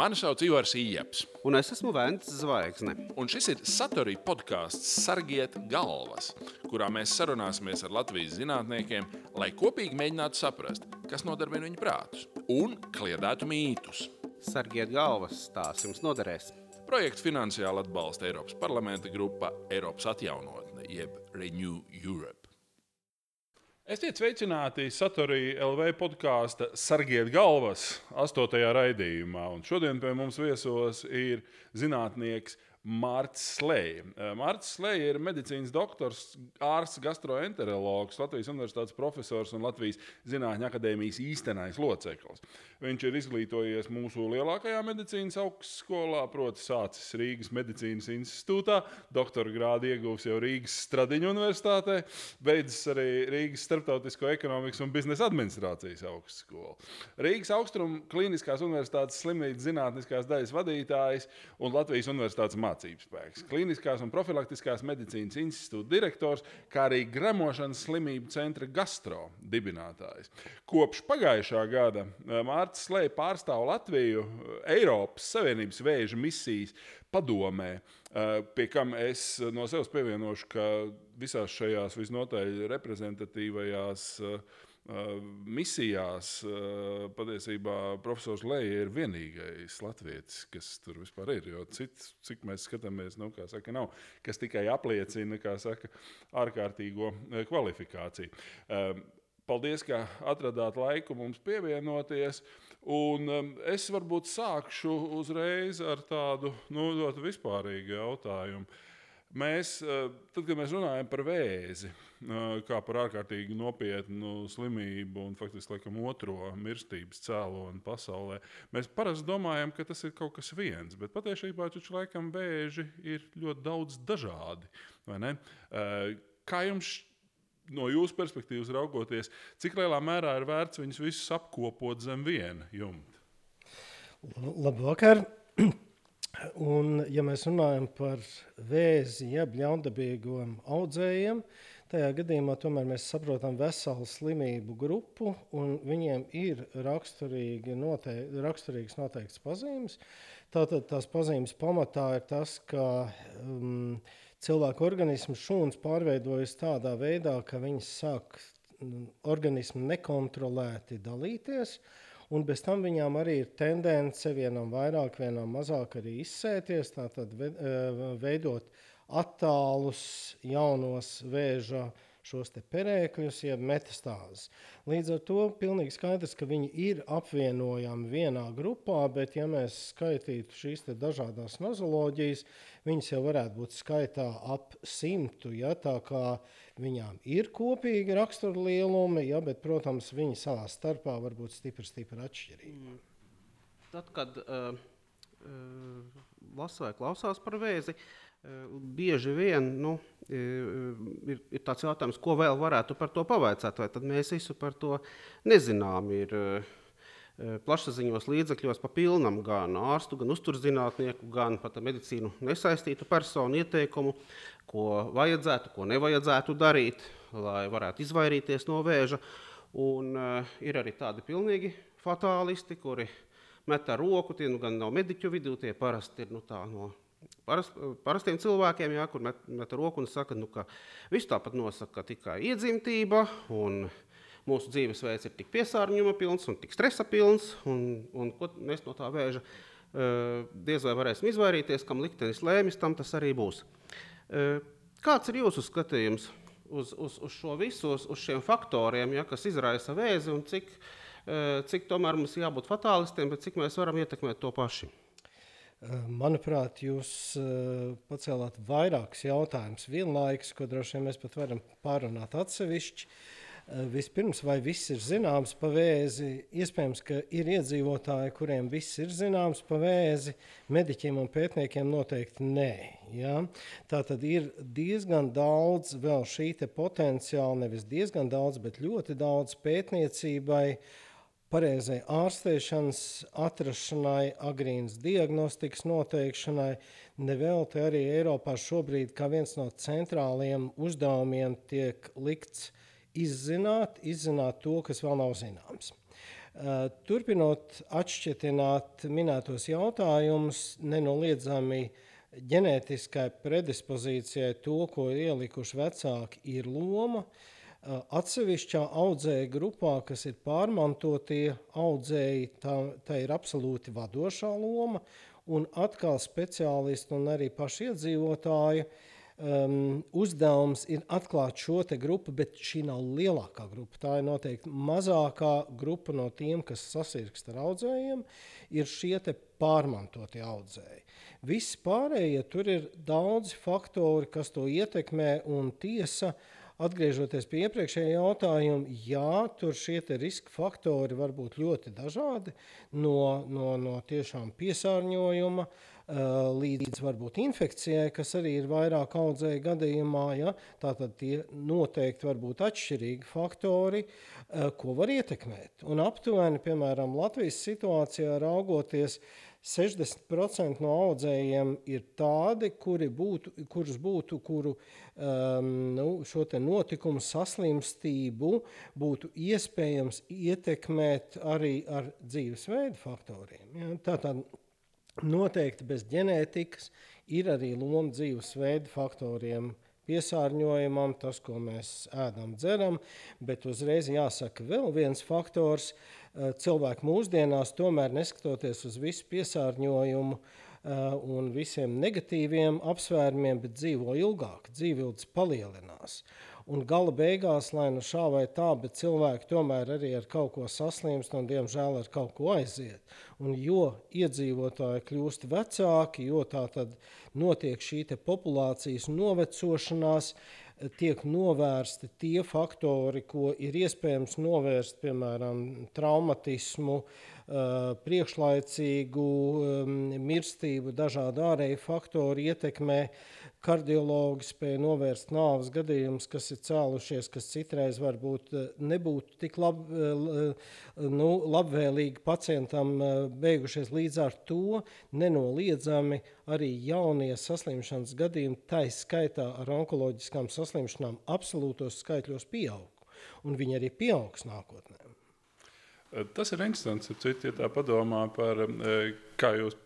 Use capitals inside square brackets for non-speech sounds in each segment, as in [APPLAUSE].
Mani sauc Ivars Ijaps. Un es esmu Vēns Zvaigzne. Un šis ir Satorija podkāsts Sargiet galvas, kurā mēs sarunāsimies ar Latvijas zinātniekiem, lai kopīgi mēģinātu saprast, kas nodarbina viņu prātus un kliedētu mītus. Sargiet galvas, tās jums noderēs. Projektu finansiāli atbalsta Eiropas parlamenta grupa Eiropas atjaunotne, jeb Renew Europe. Esiet sveicināti Satorija LV podkāsta Sargiet galvas astotajā raidījumā. Un šodien pie mums viesos ir zinātnieks Mārcis Slēja. Mārcis Slēja ir medicīnas doktors, ārsts, gastroenterologs, Latvijas Universitātes profesors un Latvijas Zinātņu akadēmijas īstenais loceklis. Viņš ir izglītojies mūsu lielākajā medicīnas augstskolā, proti, sācis Rīgas Medicīnas institūtā, doktora grādu ieguvis jau Rīgas Stradiņu universitātē, beidzis arī Rīgas Starptautisko ekonomikas un biznesa administrācijas augstskolu. Rīgas Austrum Kliniskās universitātes slimnīcas zinātniskās daļas vadītājs un Latvijas Universitātes mācību spēks, Kliniskās un profilaktiskās medicīnas institūta direktors, kā arī Gremošanas slimību centra gastro dibinātājs. Kopš pagājušā gada Mārcis Mārcis Slēja pārstāv Latviju Eiropas Savienības vēža misijas padomē, pie kam es no sevis pievienošu, ka visās šajās visnotaļ reprezentatīvajās misijās patiesībā profesors Lēja ir vienīgais latvietis, kas tur vispār ir. Jo cits, cik mēs skatāmies, nu, saka, nav, kas tikai apliecina saka, ārkārtīgo kvalifikāciju. Paldies, ka atradāt laiku mums pievienoties. Un, es varbūt sākšu uzreiz ar tādu nu, ļoti vispārīgu jautājumu. Mēs, uh, tad, kad mēs runājam par vēzi, uh, kā par ārkārtīgi nopietnu slimību un faktiski laikam, otro mirstības cēloni pasaulē, mēs parasti domājam, ka tas ir kaut kas viens. Bet patiesībā taču laikam vēži ir ļoti daudz dažādi. Uh, kā jums no jūsu perspektīvas raugoties, cik lielā mērā ir vērts viņus visus apkopot zem viena jumta? Labvakar! Un, ja mēs runājam par vēzi, jeb ļaundabīgiem audzējiem, tajā gadījumā tomēr mēs saprotam veselu slimību grupu, un viņiem ir raksturīgi note raksturīgas noteiktas pazīmes. Tātad tās pazīmes pamatā ir tas, ka um, cilvēku organismu šūnas pārveidojas tādā veidā, ka viņas sāk mm, organismu nekontrolēti dalīties. Un bez tam viņām arī ir tendence vienam vairāk, vienam mazāk arī izsēties, tātad eh, veidot attālus jaunos vēža šos perēkļus, jeb metastāzes. Līdz ar to pilnīgi skaidrs, ka viņi ir apvienojami vienā grupā, bet ja mēs skaitītu šīs dažādas nozoloģijas, viņas jau varētu būt skaitā ap simtu. Ja, tā kā viņām ir kopīgi raksturlielumi, ja, bet, protams, viņi savā starpā var būt stipri, stipri atšķirīgi. Mm. Tad, kad uh, uh, lasa vai klausās par vēzi, uh, Bieži vien nu, ir, ir tāds jautājums, ko vēl varētu par to pavaicāt, vai tad mēs visu par to nezinām. Ir, plašsaziņos līdzekļos pa pilnam gan ārstu, gan uzturzinātnieku, gan pat medicīnu nesaistītu personu ieteikumu, ko vajadzētu, ko nevajadzētu darīt, lai varētu izvairīties no vēža. Un, uh, ir arī tādi pilnīgi fatālisti, kuri met ar roku, tie nu gan nav mediķu vidū, tie parasti ir nu, tā, no Parast, parastiem cilvēkiem, jā, kur met, met roku un saka, nu, ka viss tāpat nosaka tikai iedzimtība, un mūsu dzīvesveids ir tik piesārņojuma pilns un tik stresa pilns, un, un ko mēs no tā vēža uh, diez vai varēsim izvairīties, kam liktenis lēmis, tam tas arī būs. Uh, kāds ir jūsu skatījums uz, uz, uz šo visu, uz, uz šiem faktoriem, ja, kas izraisa vēzi, un cik, uh, cik tomēr mums jābūt fatālistiem, bet cik mēs varam ietekmēt to paši? Manuprāt, jūs eh, pacēlāt vairākus jautājumus vienlaikus, ko droši vien mēs pat varam pārunāt atsevišķi. Eh, vispirms, vai viss ir zināms par vēzi? Iespējams, ka ir iedzīvotāji, kuriem viss ir zināms par vēzi, mediķiem un pētniekiem noteikti nē. Ja? Tā tad ir diezgan daudz vēl šī potenciāla, nevis diezgan daudz, bet ļoti daudz pētniecībai. Uh, pareizai ārstēšanas, atrašanai, agrīnas diagnostikas noteikšanai. Nevelti arī Eiropā šobrīd kā viens no centrālajiem uzdevumiem tiek likts izzināt, izzināt to, kas vēl nav zināms. Turpinot atšķitināt minētos jautājumus, nenoliedzami ģenētiskai predispozīcijai to, ko ielikuši vecāki, ir loma. Atsevišķā audzēja grupā, kas ir pārmantotie audzēji, tā, tā ir absolūti vadošā loma, un atkal speciālisti un arī paši iedzīvotāji um, uzdevums ir atklāt šo grupu, bet šī nav lielākā grupa. Tā ir noteikti mazākā grupa no tiem, kas sasirgst ar audzējiem, ir šie pārmantotie audzēji. Visi pārējie tur ir daudzi faktori, kas to ietekmē, un tiesa. Atgriežoties pie iepriekšējā jautājuma, jā, tur šie riska faktori var būt ļoti dažādi, no, no, no tiešām piesārņojuma, uh, Eh, līdz varbūt infekcijai, kas arī ir vairāk audzēju gadījumā. Ja? Tātad tie noteikti var būt atšķirīgi faktori, eh, ko var ietekmēt. Un aptuveni, piemēram, Latvijas situācijā raugoties, 60% no audzējiem ir tādi, kuri būtu, kurus būtu, kuru um, nu, šo notikumu saslimstību būtu iespējams ietekmēt arī ar dzīvesveidu faktoriem. Ja? Tātad Noteikti bez ģenētikas ir arī loma dzīvesveida faktoriem, piesārņojumam, tas, ko mēs ēdam, dzeram. Bet uzreiz jāsaka, vēl viens faktors. Eh, cilvēki mūsdienās, tomēr neskatoties uz visu piesārņojumu eh, un visiem negatīviem apsvērumiem, dzīvo ilgāk, dzīvības palielinās. Un gala beigās, lai nu šā vai tā, bet cilvēki tomēr arī ar kaut ko saslimst un, diemžēl, ar kaut ko aiziet. Un jo iedzīvotāji kļūst vecāki, jo tā tad notiek šī populācijas novecošanās, tiek novērsti tie faktori, ko ir iespējams novērst, piemēram, traumatismu, priekšlaicīgu mirstību, dažādu ārēju faktoru ietekmē kardiologi spēja novērst nāves gadījumus, kas ir cēlušies, kas citreiz varbūt eh, nebūtu tik lab, eh, nu, labvēlīgi pacientam eh, beigušies. Līdz ar to nenoliedzami arī jaunie saslimšanas gadījumi, tā skaitā ar onkoloģiskām saslimšanām, absolūtos skaitļos pieaug. Un viņi arī pieaugs nākotnē. Tas ir interesants. Ja tā padomā par, kā jūs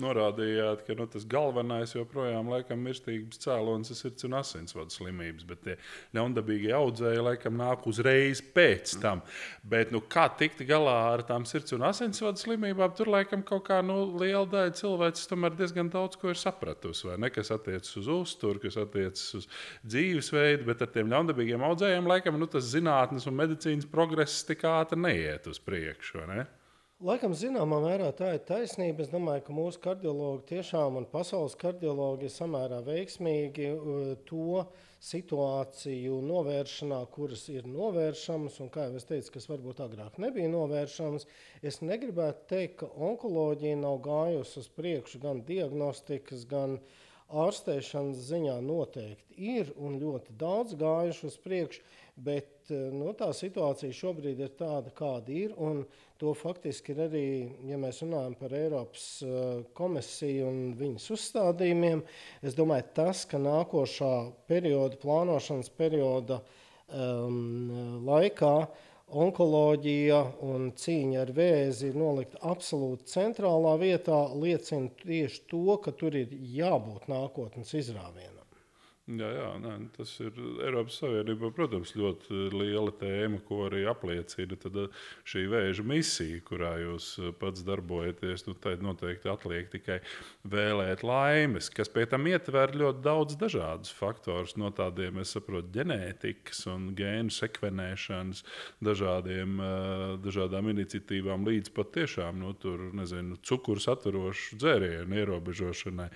norādījāt, ka nu, tas galvenais joprojām laikam mirstības cēlonis ir sirds un asinsvadu slimības, bet tie ļaundabīgie audzēji laikam nāk uzreiz pēc tam. Bet nu, kā tikt galā ar tām sirds un asinsvadu slimībām, tur laikam kaut kā nu, liela daļa cilvēks tomēr diezgan daudz ko ir sapratusi. Vai ne? Kas attiecas uz uzturu, kas attiecas uz dzīvesveidu, bet ar tiem ļaundabīgiem audzējiem laikam nu, tas zinātnes un medicīnas progress tik ātri neiet uz priekšu. Laikam, zināmā mērā tā ir taisnība. Es domāju, ka mūsu kardiologi tiešām un pasaules kardiologi ir samērā veiksmīgi uh, to situāciju novēršanā, kuras ir novēršamas, un, kā jau es teicu, kas varbūt agrāk nebija novēršamas. Es negribētu teikt, ka onkoloģija nav gājusi uz priekšu gan diagnostikas, gan ārstēšanas ziņā noteikti ir un ļoti daudz gājuši uz priekšu, bet uh, nu, tā situācija šobrīd ir tāda, kāda ir. To faktiski ir arī, ja mēs runājam par Eiropas uh, komisiju un viņas uzstādījumiem, es domāju, tas, ka nākošā perioda, plānošanas perioda um, laikā onkoloģija un cīņa ar vēzi ir nolikta absolūti centrālā vietā, liecina tieši to, ka tur ir jābūt nākotnes izrāvienam. Jā, jā nē, tas ir Eiropas Savienībā, protams, ļoti liela tēma, ko arī apliecina tad, eh, šī vēža misija, kurā jūs eh, pats darbojaties. Nu, tad noteikti atliek tikai vēlēt laimes, kas pie tam ietver ļoti daudz dažādus faktorus, no tādiem, es saprotu, ģenētikas un gēnu sekvenēšanas, dažādiem, eh, dažādām iniciatīvām, līdz pat tiešām nu, tur, nezinu, cukuru saturošu dzērienu ierobežošanai,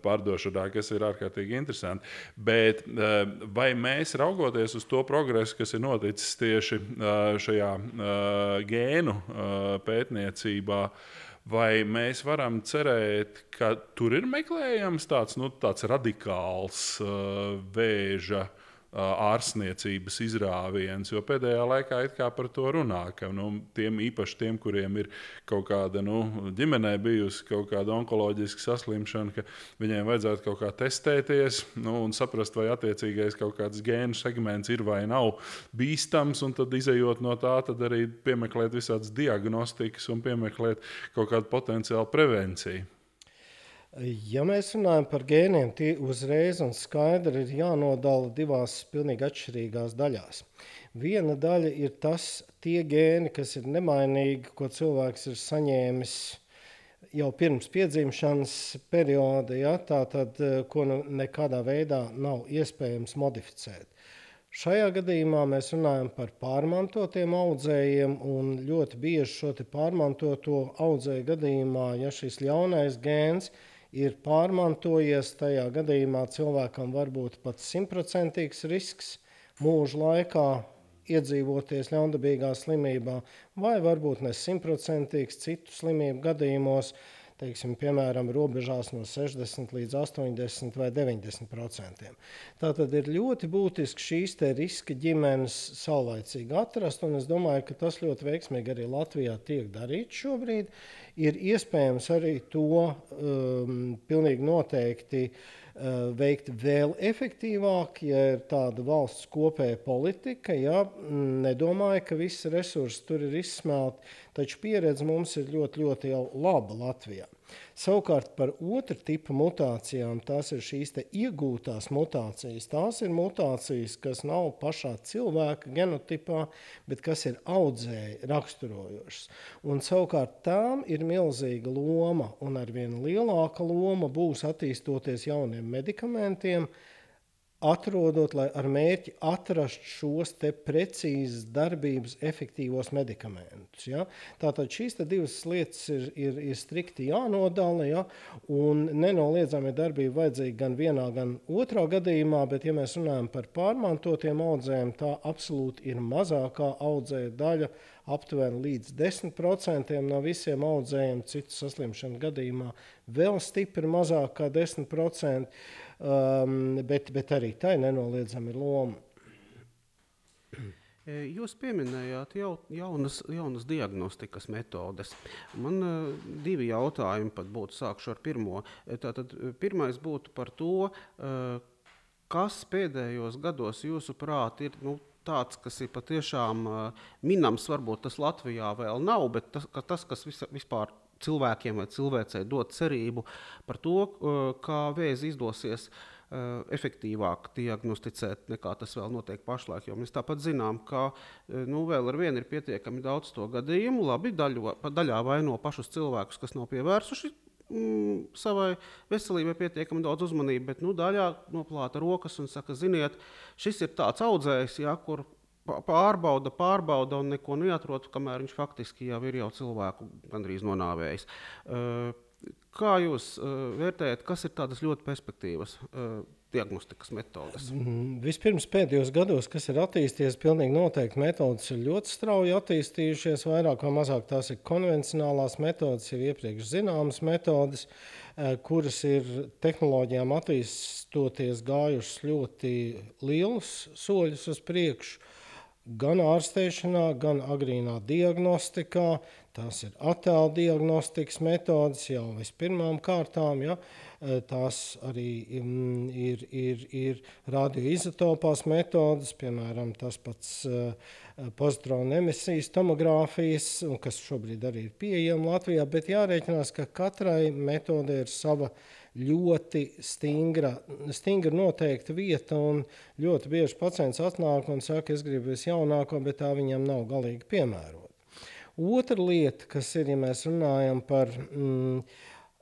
pārdošanā, kas ir ārkārtīgi interesanti interesanti. Bet eh, vai mēs raugoties uz to progresu, kas ir noticis tieši eh, šajā eh, gēnu pētniecībā, vai mēs varam cerēt, ka tur ir meklējams tāds, nu, tāds radikāls vēža ārstniecības izrāviens. Jo pēdējā laikā par to runā, ka nu, tiem īpaši tiem, kuriem ir kaut kāda nu, ģimenē bijusi kaut kāda onkoloģiska saslimšana, ka viņiem vajadzētu kaut kā testēties nu, un saprast, vai attiecīgais kaut kāds gēnu segments ir vai nav bīstams. Tad, izējot no tā, tad arī piemeklēt visādas diagnostikas un piemeklēt kaut kādu potenciālu prevenciju. Ja mēs runājam par gēniem, tie uzreiz un skaidri ir jānodala divās pilnīgi atšķirīgās daļās. Viena daļa ir tas, tie gēni, kas ir nemainīgi, ko cilvēks ir saņēmis jau pirms piedzimšanas perioda, ja, tātad, ko nu nekādā veidā nav iespējams modificēt. Šajā gadījumā mēs runājam par pārmantotiem audzējiem, un ļoti bieži šo pārmantoto audzēju gadījumā, ja šis ļaunais gēns ir ir pārmantojies. Tajā gadījumā cilvēkam var būt pat simtprocentīgs risks mūža laikā iedzīvoties ļaundabīgā slimībā, vai varbūt ne simtprocentīgs citu slimību gadījumos teiksim, piemēram, robežās no 60 līdz 80 vai 90 procentiem. Tātad ir ļoti būtiski šīs riska ģimenes saulaicīgi atrast, un es domāju, ka tas ļoti veiksmīgi arī Latvijā tiek darīts šobrīd. Ir iespējams arī to um, pilnīgi noteikti uh, veikt vēl efektīvāk, ja ir tāda valsts kopēja politika. Ja, nedomāju, ka visi resursi tur ir izsmelti taču pieredze mums ir ļoti, ļoti laba Latvijā. Savukārt par otru tipu mutācijām, tās ir šīs iegūtās mutācijas. Tās ir mutācijas, kas nav pašā cilvēka genotipā, bet kas ir audzēji raksturojošas. Un savukārt tām ir milzīga loma, un ar vien lielāka loma būs attīstoties jauniem medikamentiem, atrodot, lai ar mērķi atrast šos precīzes darbības efektīvos medikamentus. Ja? Tātad šīs divas lietas ir, ir, ir strikti jānodala, ja? un nenoliedzami darbība vajadzīga gan vienā, gan otrā gadījumā, bet, ja mēs runājam par pārmantotiem audzējiem, tā absolūti ir mazākā audzēja daļa, aptuveni līdz 10% no visiem audzējiem, citu saslimšanu gadījumā vēl stipri mazāk kā 10% um, bet, bet arī tai nenoliedzami ir loma. E, jūs pieminējāt jau, jaunas, jaunas diagnostikas metodes. Man uh, divi jautājumi pat būtu. Sākšu ar pirmo. E, tātad, pirmais būtu par to, uh, kas pēdējos gados, jūsuprāt, ir nu, tāds, kas ir patiešām uh, minams. Varbūt tas Latvijā vēl nav, bet tas, ka tas kas vis, vispār cilvēkiem vai cilvēcei dot cerību par to, uh, kā vēzi izdosies uh, efektīvāk diagnosticēt, nekā tas vēl notiek pašlaik. Jo mēs tāpat zinām, ka uh, nu, vēl ar vienu ir pietiekami daudz to gadījumu. Labi, daļu, daļā vaino pašus cilvēkus, kas nav pievērsuši mm, savai veselībai pietiekami daudz uzmanības, bet nu, daļā noplāta rokas un saka, ziniet, šis ir tāds audzējs, ja, kur pārbauda, pārbauda un neko neatrod, kamēr viņš faktiski jau ir jau cilvēku gandrīz nonāvējis. Kā jūs vērtējat, kas ir tādas ļoti perspektīvas diagnostikas metodes? Mm, vispirms, pēdējos gados, kas ir attīstījies, pilnīgi noteikti metodas ir ļoti strauji attīstījušies. Vairāk vai mazāk tās ir konvencionālās metodas, jau iepriekš zināmas metodas, kuras ir tehnoloģijām attīstoties gājušas ļoti lielus soļus uz priekšu gan ārstēšanā, gan agrīnā diagnostikā. Tās ir attēlu diagnostikas metodes jau vispirmām kārtām. Ja? E, tās arī mm, ir, ir, ir radioizotopās metodes, piemēram, tas pats uh, pozitronu emisijas tomogrāfijas, kas šobrīd arī ir pieejama Latvijā. Bet jārēķinās, ka katrai metodei ir sava uh, ļoti stingra, stingra noteikta vieta. Ļoti bieži pacients atnāk un saka, es gribu visjaunāko, bet tā viņam nav galīgi piemērota. Otra lieta, kas ir, ja mēs runājam par mm,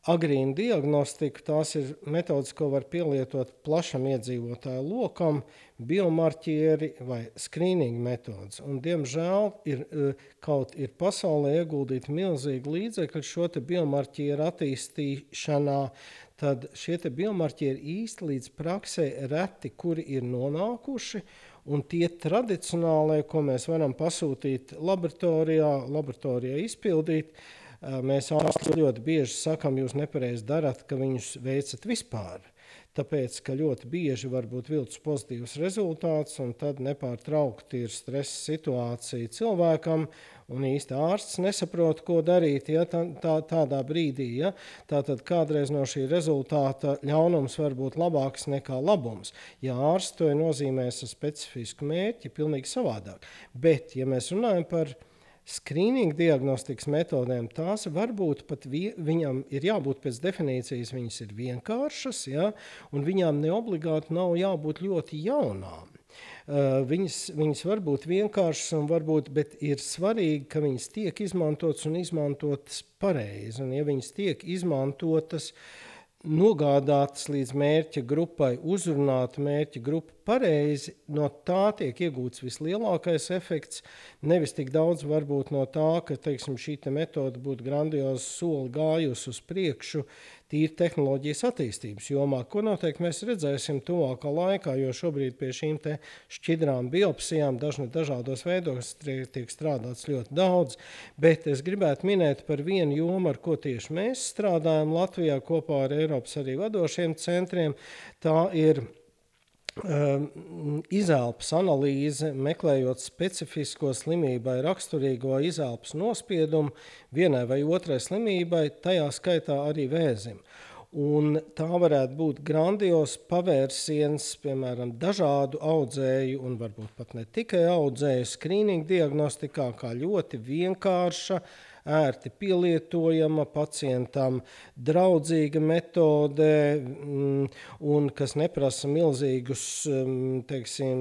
agrīnu diagnostiku, tās ir metodas, ko var pielietot plašam iedzīvotāju lokam, biomarķieri vai skrīninga metodas. Un, diemžēl ir, eh, kaut ir pasaulē ieguldīti milzīgi līdzekļi šo biomarķieru attīstīšanā tad šie biomarķieri īsti līdz praksē reti, kuri ir nonākuši. Un tie tradicionālie, ko mēs varam pasūtīt laboratorijā, laboratorijā izpildīt, mēs ārsti ļoti bieži sakām, jūs nepareizi darat, ka viņus veicat vispār. Tāpēc, ka ļoti bieži var būt viltus pozitīvs rezultāts, un tad nepārtraukti ir stresa situācija cilvēkam, un īsti ārsts nesaprot, ko darīt ja, tā, tā, tādā brīdī. Ja. Tātad kādreiz no šī rezultāta ļaunums var būt labāks nekā labums. Ja ārsts to ir nozīmējis ar specifisku mērķi, pilnīgi savādāk. Bet, ja mēs runājam par Skrīninga diagnostikas metodēm tās varbūt pat vi, viņam ir jābūt pēc definīcijas, viņas ir vienkāršas, ja, un viņām neobligāti nav jābūt ļoti jaunām. Uh, viņas, viņas var būt vienkāršas, varbūt, bet ir svarīgi, ka viņas tiek izmantotas un izmantotas pareizi. Un, ja viņas tiek izmantotas uh, nogādātas līdz mērķa grupai, uzrunāt mērķa grupu pareizi, no tā tiek iegūts vislielākais efekts. Nevis tik daudz varbūt no tā, ka teiksim, šī te metode būtu grandioza soli gājusi uz priekšu, tīri tehnoloģijas attīstības jomā, ko noteikti mēs redzēsim tuvākā laikā, jo šobrīd pie šīm šķidrām biopsijām dažne, dažādos veidos tiek strādāts ļoti daudz, bet es gribētu minēt par vienu jomu, ar ko tieši mēs strādājam Latvijā kopā ar Eiropas arī vadošiem centriem. Tā ir izelpas analīze, meklējot specifisko slimībai raksturīgo izelpas nospiedumu vienai vai otrai slimībai, tajā skaitā arī vēzim. Un tā varētu būt grandios pavērsiens, piemēram, dažādu audzēju, un varbūt pat ne tikai audzēju skrīningu diagnostikā, kā ļoti vienkārša uh, ērti pielietojama, pacientam draudzīga metode mm, un kas neprasa milzīgus mm, teiksim,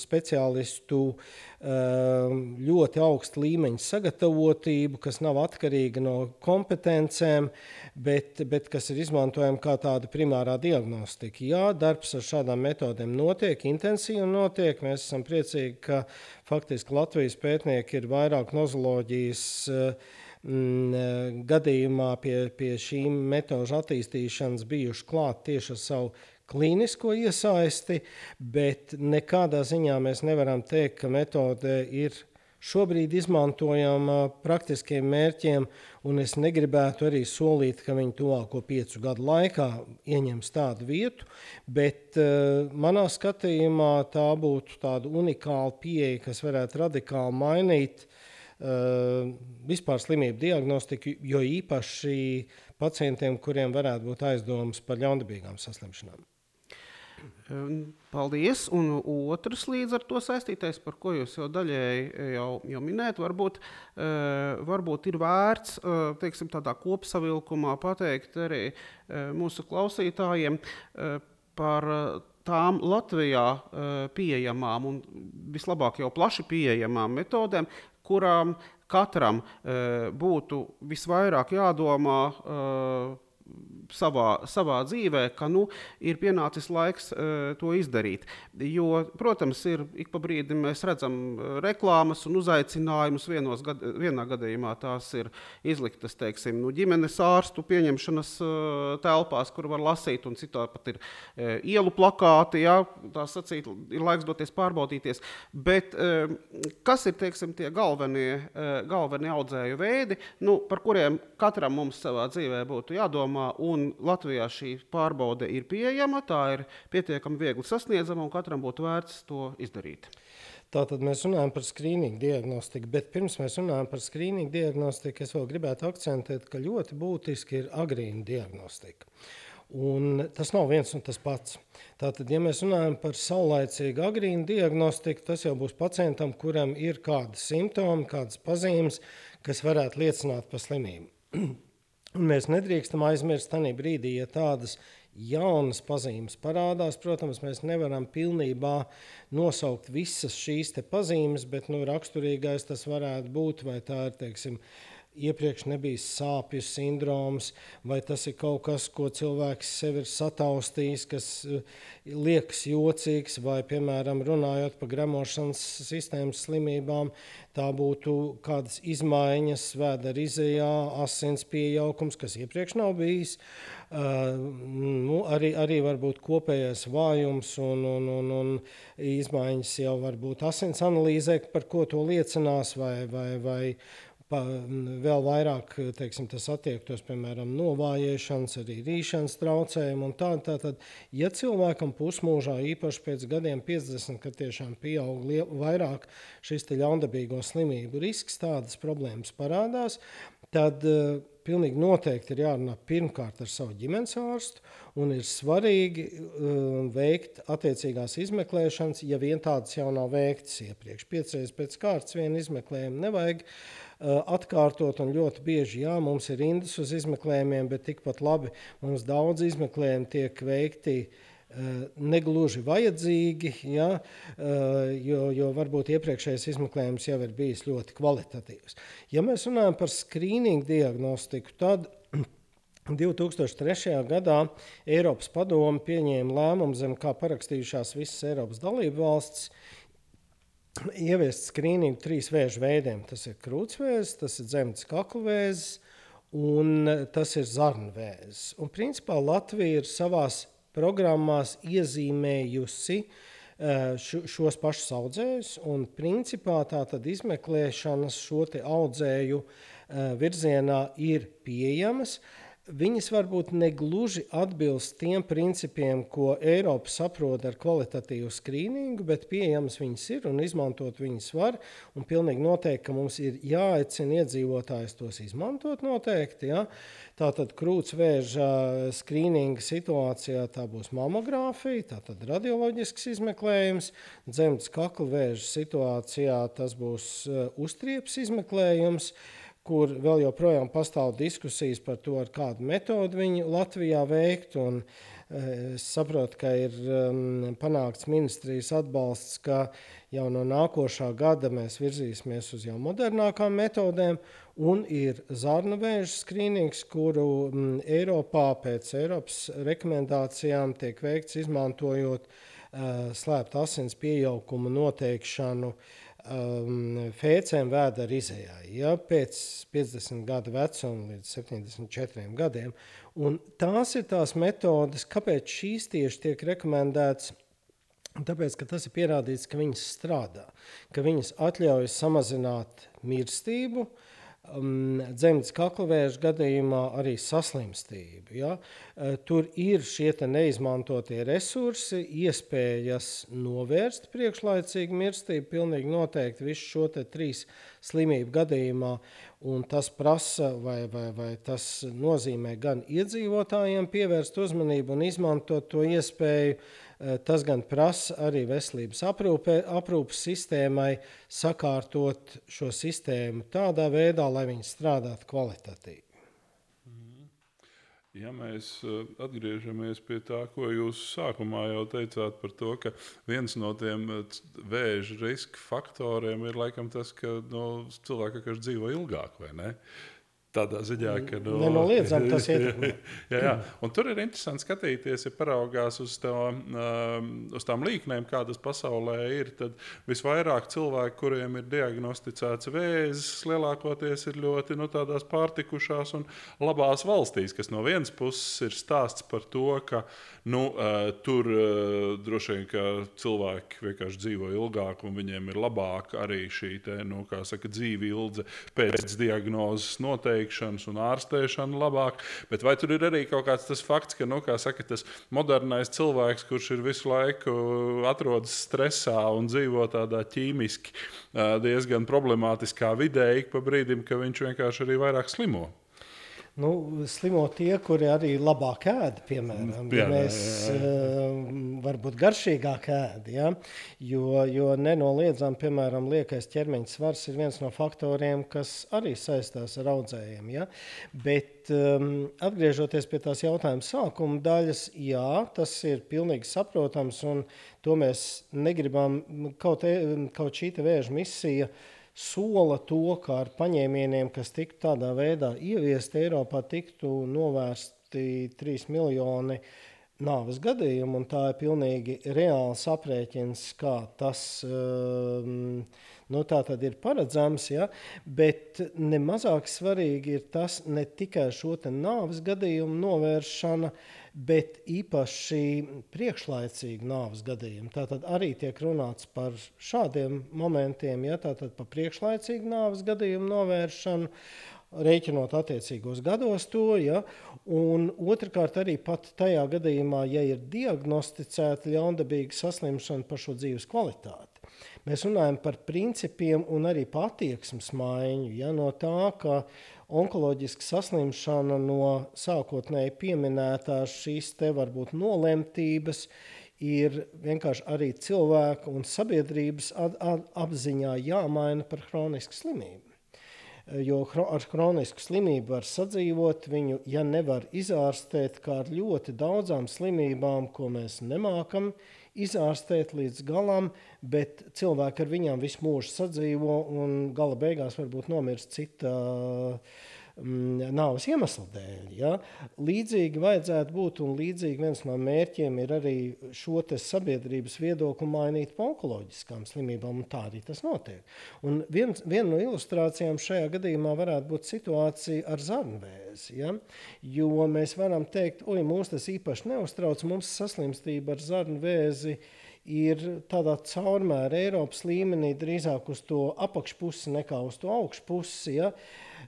speciālistu mm, ļoti augstu līmeņu sagatavotību, kas nav atkarīga no kompetencēm, bet, bet kas ir izmantojama kā tāda primārā diagnostika. Jā, darbs ar šādām metodēm notiek, intensīvi notiek. Mēs esam priecīgi, ka faktiski Latvijas pētnieki ir vairāk nozoloģijas uh, Mm, eh, gadījumā pie, pie šīm metožu attīstīšanas bijuši klāt tieši ar savu klīnisko iesaisti, bet nekādā ziņā mēs nevaram teikt, ka metode ir šobrīd izmantojama praktiskiem mērķiem, un es negribētu arī solīt, ka viņi tuvāko piecu gadu laikā ieņems tādu vietu, bet uh, manā skatījumā tā būtu tāda unikāla pieeja, kas varētu radikāli mainīt vispār slimību diagnostiku, jo īpaši pacientiem, kuriem varētu būt aizdomas par ļaundabīgām saslimšanām. Um, paldies. Un otrs līdz ar to saistītais, par ko jūs jau daļēji jau, jau minējat, varbūt, uh, varbūt ir vērts uh, teiksim, tādā kopsavilkumā pateikt arī mūsu klausītājiem par tām Latvijā pieejamām un vislabāk jau plaši pieejamām metodēm, kurām katram uh, būtu visvairāk jādomā. Savā, savā dzīvē, ka nu, ir pienācis laiks uh, to izdarīt. Jo, protams, ir ik pa brīdim mēs redzam uh, reklāmas un uzaicinājumus. Gad, vienā gadījumā tās ir izliktas teiksim, nu, ģimenes ārstu pieņemšanas uh, telpās, kur var lasīt, un citā pat ir uh, ielu plakāti. Jā, tā sacīt, ir laiks doties pārbaudīties. Bet uh, kas ir teiksim, tie galvenie, uh, galvenie audzēju veidi, nu, par kuriem katram mums savā dzīvē būtu jādomā? Un Latvijā šī pārbaude ir pieejama, tā ir pietiekami viegli sasniedzama, un katram būtu vērts to izdarīt. Tātad mēs runājam par skrīningu diagnostiku, bet pirms mēs runājam par skrīningu diagnostiku, es vēl gribētu akcentēt, ka ļoti būtiski ir agrīna diagnostika. Un tas nav viens un tas pats. Tātad, ja mēs runājam par saulaicīgu agrīnu diagnostiku, tas jau būs pacientam, kuram ir kādi simptomi, kādas pazīmes, kas varētu liecināt par slimību. [CLEARS THROAT] Un mēs nedrīkstam aizmirst tajā brīdī, ja tādas jaunas pazīmes parādās. Protams, mēs nevaram pilnībā nosaukt visas šīs pazīmes, bet nu, raksturīgais tas varētu būt vai tā ir teiksim, iepriekš nebija sāpju sindroms, vai tas ir kaut kas, ko cilvēks sev ir sataustījis, kas eh, liekas jocīgs, vai, piemēram, runājot par gremošanas sistēmas slimībām, tā būtu kādas izmaiņas vēdera izējā, asins pieaugums, kas iepriekš nav bijis. Uh, nu, arī, arī var būt kopējais vājums un, un, un, un izmaiņas jau var būt asins analīzē, par ko to liecinās, vai, vai, vai Pa, vēl vairāk teiksim, tas attiektos, piemēram, novājēšanas, arī rīšanas traucējumu. Tā, tā, tad, ja cilvēkam pusmūžā, īpaši pēc gadiem 50, kad tiešām pieaug liel, vairāk šis ļaundabīgo slimību risks, tādas problēmas parādās, tad uh, pilnīgi noteikti ir jārunā pirmkārt ar savu ģimenes ārstu, un ir svarīgi uh, veikt attiecīgās izmeklēšanas, ja vien tādas jau nav veiktas iepriekš. Piecreiz pēc kārtas vienu izmeklējumu nevajag uh, atkārtot, un ļoti bieži jā, mums ir rindas uz izmeklējumiem, bet tikpat labi mums daudz izmeklējumu tiek veikti Eh, negluži vajadzīgi, ja, eh, jo, jo varbūt iepriekšējais izmeklējums jau ir bijis ļoti kvalitatīvs. Ja mēs runājam par skrīningu diagnostiku, tad [CLEARS THROAT] 2003. gadā Eiropas padome pieņēma lēmumu, zem kā parakstījušās visas Eiropas dalību valstis, ieviest skrīningu trīs vēža veidiem. Tas ir krūtsvēzis, tas ir dzemdas kaklavēzis un tas ir zarnvēzis. Un principā Latvija ir savās programmās iezīmējusi eh, šos pašus audzējus, un principā tā tad izmeklēšanas šo audzēju eh, virzienā ir pieejamas. Uh, viņas varbūt negluži atbilst tiem principiem, ko Eiropa saprot ar kvalitatīvu skrīningu, bet pieejamas viņas ir un izmantot viņas var. Un pilnīgi noteikti, ka mums ir jāaicina iedzīvotājs tos izmantot noteikti. Ja? Tātad krūtsvēža skrīninga situācijā tā būs mamogrāfija, tātad radioloģisks izmeklējums, dzemdas kakla vēža situācijā tas būs uztriepas izmeklējums. Uh, kur vēl joprojām pastāv diskusijas par to, ar kādu metodi viņi Latvijā veikt. Un, eh, es saprotu, ka ir um, panākts ministrijas atbalsts, ka jau no nākošā gada mēs virzīsimies uz jau modernākām metodēm, un ir zarnu vēža skrīnings, kuru um, Eiropā pēc Eiropas rekomendācijām tiek veikts izmantojot uh, slēptu asins pieaugumu noteikšanu uh, um, fēcēm vēdera izējā, ja, pēc 50 gadu vecuma līdz 74 gadiem. Un tās ir tās metodes, kāpēc šīs tieši tiek rekomendētas. Tāpēc, ka tas ir pierādīts, ka viņas strādā, ka viņas atļauj samazināt mirstību, uh, um, dzemdas kaklavēža gadījumā arī saslimstību. Ja? Uh, tur ir šie neizmantotie resursi, iespējas novērst priekšlaicīgu mirstību, pilnīgi noteikti visu šo trīs slimību gadījumā. Un tas prasa, vai, vai, vai tas nozīmē gan iedzīvotājiem pievērst uzmanību un izmantot to iespēju, tas gan prasa arī veselības aprūpē, aprūpas sistēmai sakārtot šo sistēmu tādā veidā, lai viņi strādātu kvalitatīvi. Mhm. Ja mēs eh, atgriežamies pie tā, ko jūs sākumā jau teicāt par to, ka viens no tiem eh, vēža riska faktoriem ir laikam tas, ka no, cilvēki vienkārši dzīvo ilgāk, vai ne? Uh, Tādā ziņā, ka nu, nenoliedzami tas [LAUGHS] ietekmē. jā, jā. Un tur ir interesanti skatīties, ja paraugās uz, tā, um, uz tām līknēm, kādas pasaulē ir. Tad visvairāk cilvēku, kuriem ir diagnosticēts vēzis, lielākoties ir ļoti nu, pārtikušās un labās valstīs, kas no vienas puses ir stāsts par to, ka nu, uh, tur uh, droši vien cilvēki vienkārši dzīvo ilgāk un viņiem ir labāka arī šī te, nu, saka, dzīve ilga pēc diagnozes noteikti veikšanas un ārstēšanu labāk. Bet vai tur ir arī kaut kāds tas fakts, ka nu, saka, tas modernais cilvēks, kurš ir visu laiku atrodas stresā un dzīvo tādā ķīmiski diezgan problemātiskā vidē, ik pa brīdim, ka viņš vienkārši arī vairāk slimo? Nu, slimo tie, kuri arī labāk ēda, piemēram, jā, ja mēs jā, jā. Uh, varbūt garšīgāk ēda. Ja? Jo, jo nenoliedzami, piemēram, liekais ķermeņa svars ir viens no faktoriem, kas arī saistās ar audzējiem. Ja? Bet um, atgriežoties pie tās jautājuma sākuma daļas, jā, tas ir pilnīgi saprotams, un to mēs negribam kaut, e, kaut šī vēža misija. Uh, sola to, ka ar paņēmieniem, kas tiktu tādā veidā ieviest Eiropā, tiktu novērsti 3 miljoni nāves gadījumu, un tā ir pilnīgi reāls aprēķins, kā tas um, nu, ir paredzams. Ja? Bet nemazāk svarīgi ir tas ne tikai šo nāves gadījumu novēršana, bet īpaši priekšlaicīgu nāves gadījumu. Tātad arī tiek runāts par šādiem momentiem, ja tātad par priekšlaicīgu nāves gadījumu novēršanu rēķinot attiecīgos gados to. Ja? Un otrkārt, arī pat tajā gadījumā, ja ir diagnosticēta ļaundabīga saslimšana par šo dzīves kvalitāti. Mēs runājam par principiem un arī attieksmes maiņu. Ja? No tā, ka onkoloģiska saslimšana no sākotnēji pieminētās šīs te varbūt nolemtības ir vienkārši arī cilvēku un sabiedrības apziņā jāmaina par chronisku slimību. Jo ar chronisku slimību var sadzīvot, viņu, ja nevar izārstēt, kā ar ļoti daudzām slimībām, ko mēs nemākam izārstēt līdz galam, bet cilvēki ar viņām visu mūžu sadzīvo un gala beigās varbūt nomirst cita uh, Mm, nāves iemeslu dēļ. Ja? Līdzīgi vajadzētu būt, un līdzīgi viens no mērķiem ir arī šo sabiedrības viedokli mainīt par onkoloģiskām slimībām, un tā arī tas notiek. Un viens, viena no ilustrācijām šajā gadījumā varētu būt situācija ar zarnvēzi. Ja? Jo mēs varam teikt, oi, mūs tas īpaši neuztrauc, mums saslimstība ar zarnvēzi ir tādā caurmēra Eiropas līmenī drīzāk uz to apakšpusi nekā uz to augšpusi. Ja?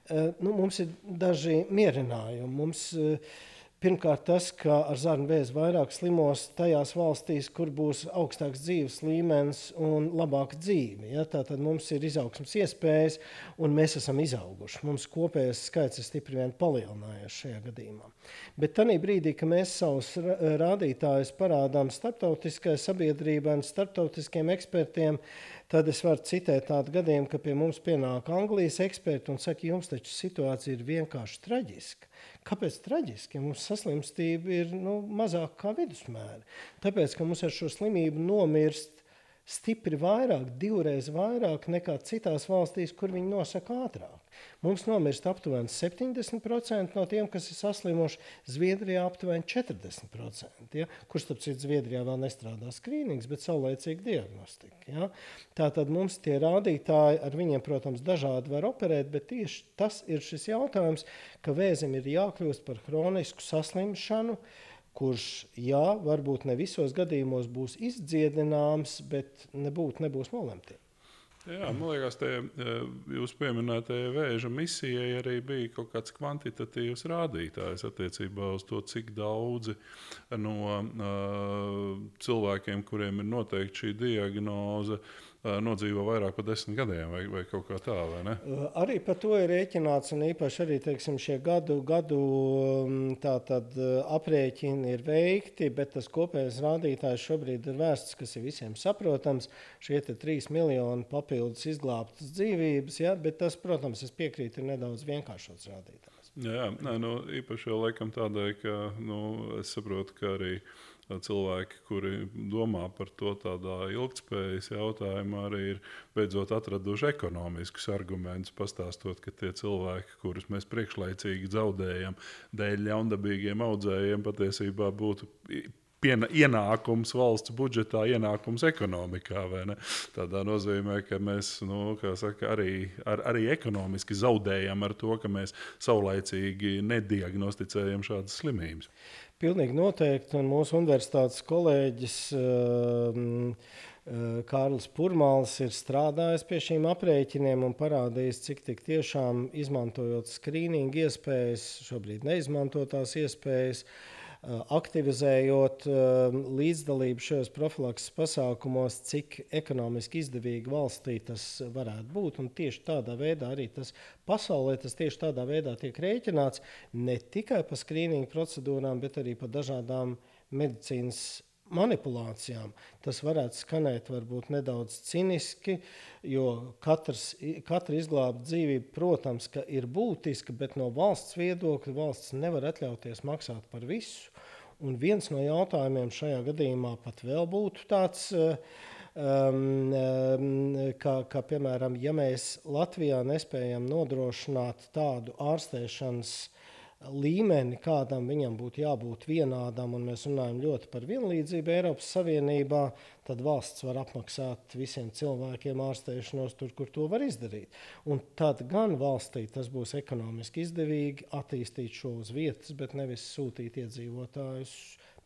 Uh, Eh, nu, mums ir daži mierinājumi. Mums, uh, Pirmkārt, tas, ka ar zarnu vēzi vairāk slimos tajās valstīs, kur būs augstāks dzīves līmenis un labāka dzīve. Ja? Tātad mums ir izaugsmas iespējas, un mēs esam izauguši. Mums kopējais skaits ir stipri vien palielinājies šajā gadījumā. Bet tajā brīdī, kad mēs savus rādītājus parādām starptautiskai sabiedrībai un starptautiskiem ekspertiem, tad es varu citēt tādu gadījumu, ka pie mums pienāk Anglijas eksperti un saka, jums taču situācija ir vienkārši traģiska. Kāpēc traģiski? Mums saslimstība ir nu, mazāk kā vidusmēra. Tāpēc, ka mums ar šo slimību nomirst stipri vairāk, divreiz vairāk nekā citās valstīs, kur viņi nosaka ātrāk. Mums nomirst aptuveni 70% no tiem, kas ir saslimuši, Zviedrijā aptuveni 40%. Ja? Kurš, starp citu, Zviedrijā vēl nestrādā skrīnings, bet saulēcīga diagnostika. Ja? Tātad mums tie rādītāji ar viņiem, protams, dažādi var operēt, bet tieši tas ir šis jautājums, ka vēzim ir jākļūst par hronisku saslimšanu. Uh, kurš, jā, varbūt ne visos gadījumos būs izdziedināms, bet nebūt, nebūs nolemts. Jā, man liekas, te e, jūs pieminētajai vēža misijai arī bija kaut kāds kvantitatīvs rādītājs attiecībā uz to, cik daudzi no uh, cilvēkiem, kuriem ir noteikti šī diagnoze, uh, nodzīvo vairāk par desmit gadiem, vai, vai kaut kā tā, vai ne? Arī par to ir rēķināts, un īpaši arī teiksim, šie gadu, gadu tātad, aprēķini ir veikti, bet tas kopējais rādītājs šobrīd ir vērsts, kas ir visiem saprotams. Šie trīs miljoni papildus izglābtas dzīvības, ja, bet tas, protams, es piekrītu, ir nedaudz vienkāršots rādītājs. Jā, nē, nu, īpaši jau laikam tādēļ, ka nu, es saprotu, ka arī cilvēki, kuri domā par to tādā ilgspējas jautājumā, arī ir beidzot atraduši ekonomiskus argumentus, pastāstot, ka tie cilvēki, kurus mēs priekšlaicīgi zaudējam dēļ ļaundabīgiem audzējiem, patiesībā būtu piena, ienākums valsts budžetā, ienākums ekonomikā. Tādā nozīmē, ka mēs nu, saka, arī, ar, arī ekonomiski zaudējam ar to, ka mēs saulaicīgi nediagnosticējam šādas slimības. Pilnīgi noteikti. Un mūsu universitātes kolēģis um, Kārlis Pūrmāls ir strādājis pie šīm aprēķiniem un parādījis, cik tiešām izmantojot skrīningu iespējas, šobrīd neizmantotās iespējas, uh, Eh, aktivizējot eh, līdzdalību šajos profilakses pasākumos, cik ekonomiski izdevīgi valstī tas varētu būt. Un tieši tādā veidā arī tas pasaulē tas tieši tādā veidā tiek rēķināts ne tikai par skrīningu procedūrām, bet arī par dažādām medicīnas manipulācijām. Tas varētu skanēt varbūt nedaudz ciniski, jo katrs, katra izglābta dzīvība, protams, ir būtiska, bet no valsts viedokļa valsts nevar atļauties maksāt par visu. Un viens no jautājumiem šajā gadījumā pat vēl būtu tāds, um, ka, ka, piemēram, ja mēs Latvijā nespējam nodrošināt tādu ārstēšanas līmeni, kādam viņam būtu jābūt vienādam, un mēs runājam ļoti par vienlīdzību Eiropas Savienībā, tad valsts var apmaksāt visiem cilvēkiem ārstēšanos tur, kur to var izdarīt. Un tad gan valstī tas būs ekonomiski izdevīgi attīstīt šo uz vietas, bet nevis sūtīt iedzīvotājus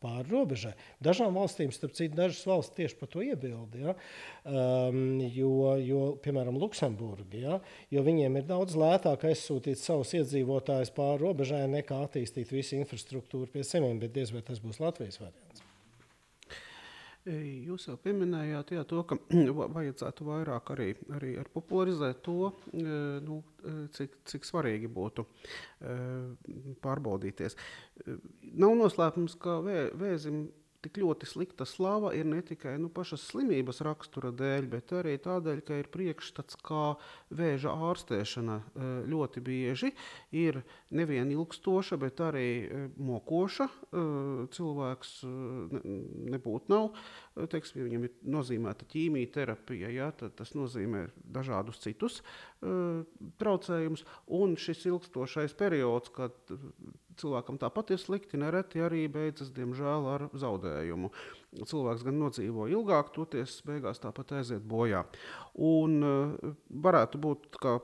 pāri robežai. Dažām valstīm, starp citu, dažas valsts tieši par to iebilda. Ja? Um, jo, jo, piemēram, Luksemburga, ja? jo viņiem ir daudz lētāk aizsūtīt savus iedzīvotājus pāri robežai nekā attīstīt visu infrastruktūru pie sevis, bet diez vai tas būs Latvijas variants. Jūs jau pieminējāt, jā, to, ka [CLEARS THROAT] vajadzētu vairāk arī, arī ar popularizēt to, nu, cik, cik svarīgi būtu pārbaudīties. Nav noslēpums, ka vē, vēzim tik ļoti slikta slava ir ne tikai nu, pašas slimības rakstura dēļ, bet arī tādēļ, ka ir priekšstats, kā vēža ārstēšana e, ļoti bieži ir nevien ilgstoša, bet arī e, mokoša. E, cilvēks nebūtu nav, teiksim, ja viņam ir nozīmēta ķīmijterapija, ja, tad tas nozīmē dažādus citus traucējumus, un šis ilgstošais periods, kad cilvēkam tāpat ir slikti, nereti arī beidzas, diemžēl, ar zaudējumu. Cilvēks gan nodzīvo ilgāk, toties beigās tāpat aiziet bojā. Un uh, varētu būt, ka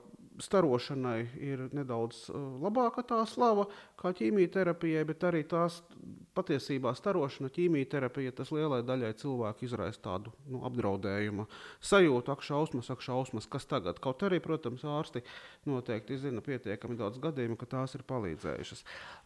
starošanai ir nedaudz uh, labāka tā slava kā ķīmijterapijai, bet arī tās patiesībā starošana, ķīmijterapija, tas lielai daļai cilvēku izraisa tādu nu, apdraudējumu sajūtu, ak, šausmas, ak, šausmas, kas tagad. Kaut arī, protams, ārsti noteikti zina pietiekami daudz gadījumu, ka tās ir palīdzējušas.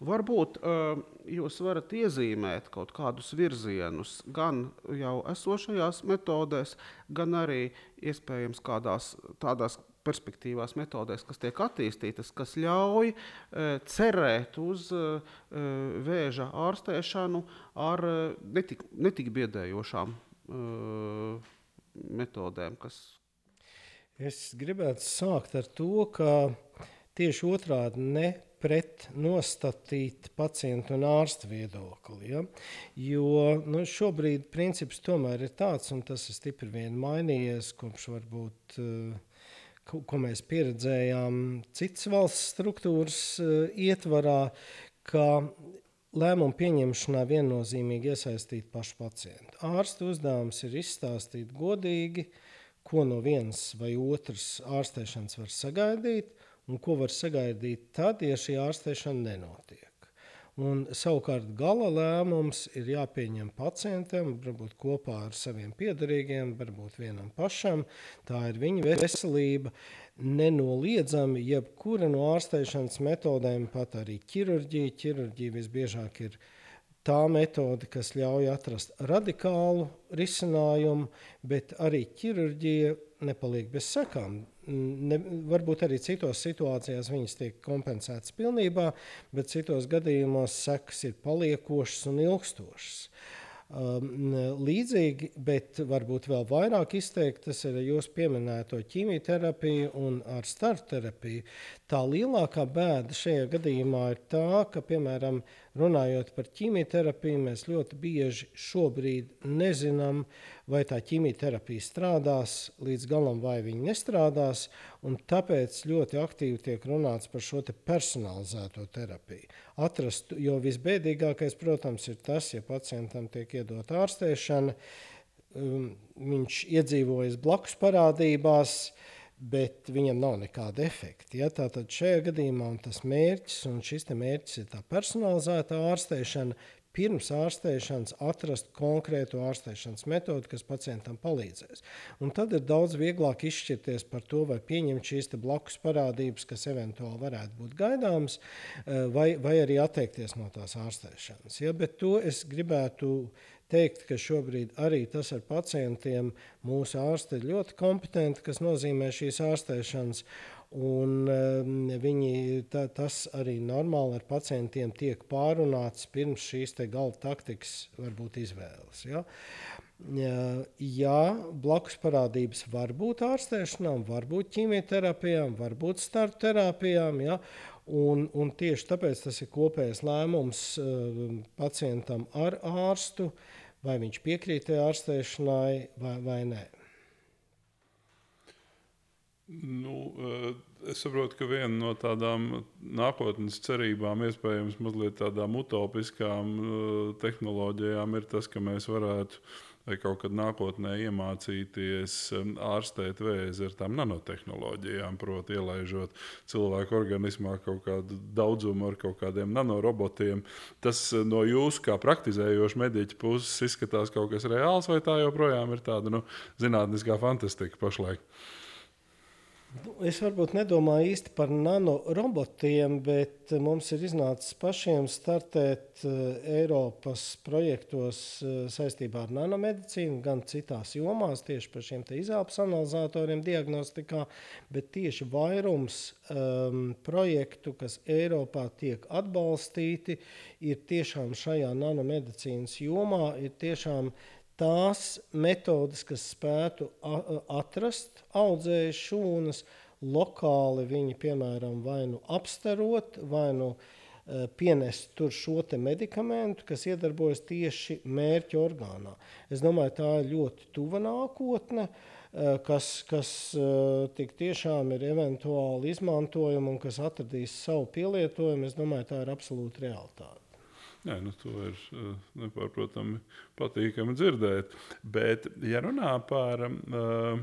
Varbūt uh, jūs varat iezīmēt kaut kādus virzienus gan jau esošajās metodēs, gan arī iespējams kādās tādās perspektīvās metodēs, kas tiek attīstītas, kas ļauj e, cerēt uz e, e vēža ārstēšanu ar e, netik, netik biedējošām e, metodēm. Kas... Es gribētu sākt ar to, ka tieši otrādi ne pret nostatīt pacientu un ārstu viedokli. Ja? Jo nu, šobrīd princips tomēr ir tāds, un tas ir stipri vien mainījies kopš varbūt uh, ko, ko mēs pieredzējām citas valsts struktūras uh, ietvarā, ka lēmumu pieņemšanā viennozīmīgi iesaistīt pašu pacientu. Ārsta uzdevums ir izstāstīt godīgi, ko no vienas vai otras ārstēšanas var sagaidīt, un ko var sagaidīt tad, ja šī ārstēšana nenotiek. Un, savukārt, gala lēmums ir jāpieņem pacientam, varbūt kopā ar saviem piedarīgiem, varbūt vienam pašam. Tā ir viņa veselība. Nenoliedzami, jebkura no ārstēšanas metodēm, pat arī ķirurģija, ķirurģija visbiežāk ir tā metode, kas ļauj atrast radikālu risinājumu, bet arī ķirurģija nepaliek bez sekām ne, varbūt arī citos situācijās viņas tiek kompensētas pilnībā, bet citos gadījumos sekas ir paliekošas un ilgstošas. Um, līdzīgi, bet varbūt vēl vairāk izteikti, tas ir jūsu pieminēto ķīmijterapiju un ar starterapiju. Tā lielākā bēda šajā gadījumā ir tā, ka, piemēram, runājot par ķīmijterapiju, mēs ļoti bieži šobrīd nezinām, vai tā ķīmijterapija strādās līdz galam, vai viņa nestrādās. Tāpēc ļoti aktīvi tiek runāts par šo personalizēto terapiju. Atrast, jo visbēdīgākais, protams, ir tas, ja pacientam tiek iedota ārstēšana, um, viņš iedzīvojas blakus parādībās, bet viņam nav nekāda efekta. Ja? Tātad šajā gadījumā tas mērķis, un šis mērķis ir tā personalizēta ārstēšana, pirms ārstēšanas atrast konkrētu ārstēšanas metodi, kas pacientam palīdzēs. Un tad ir daudz vieglāk izšķirties par to, vai pieņemt šīs blakus parādības, kas eventuāli varētu būt gaidāmas, eh, vai, vai arī atteikties no tās ārstēšanas. Ja? Bet to es gribētu teikt, ka šobrīd arī tas ar pacientiem mūsu ārsti ir ļoti kompetenti, kas nozīmē šīs ārstēšanas. Un, um, viņi, ta, tas arī normāli ar pacientiem tiek pārunāts pirms šīs gala taktikas varbūt izvēles. Ja? Jā, blakus parādības var būt ārstēšanām, var būt ķīmijterapijām, var būt starp terapijām. Ja? Un, un tieši tāpēc tas ir kopējs lēmums uh, pacientam ar ārstu, vai viņš piekrīt ārstēšanai vai, vai nē. Nu, eh, es saprotu, ka viena no tādām nākotnes cerībām, iespējams, mazliet tādām utopiskām eh, tehnoloģijām, ir tas, ka mēs varētu vai kaut kad nākotnē iemācīties ārstēt vēzi ar tām nanotehnoloģijām, proti, ielaižot cilvēku organismā kaut kādu daudzumu ar kaut kādiem nanorobotiem. Tas no jūsu kā praktizējoša mediķa puses izskatās kaut kas reāls, vai tā joprojām ir tāda nu, zinātniskā fantastika pašlaik? Nu, es varbūt nedomāju īsti par nanorobotiem, bet mums ir iznācis pašiem startēt eh, Eiropas projektos eh, saistībā ar nanomedicīnu, gan citās jomās, tieši par šiem izelpas analizatoriem, diagnostikā, bet tieši vairums um, projektu, kas Eiropā tiek atbalstīti, ir tiešām šajā nanomedicīnas jomā, ir tiešām tās metodes, kas spētu atrast audzēju šūnas, lokāli viņi, piemēram, vai nu apstarot, vai nu e, pienest tur šo medikamentu, kas iedarbojas tieši mērķa orgānā. Es domāju, tā ir ļoti tuva nākotne, e, kas, kas e, tik tiešām ir eventuāli izmantojama un kas atradīs savu pielietojumu. Es domāju, tā ir absolūta realitāte. Jā, nu, to ir eh, nepārprotami patīkami dzirdēt. Bet, ja runā par uh,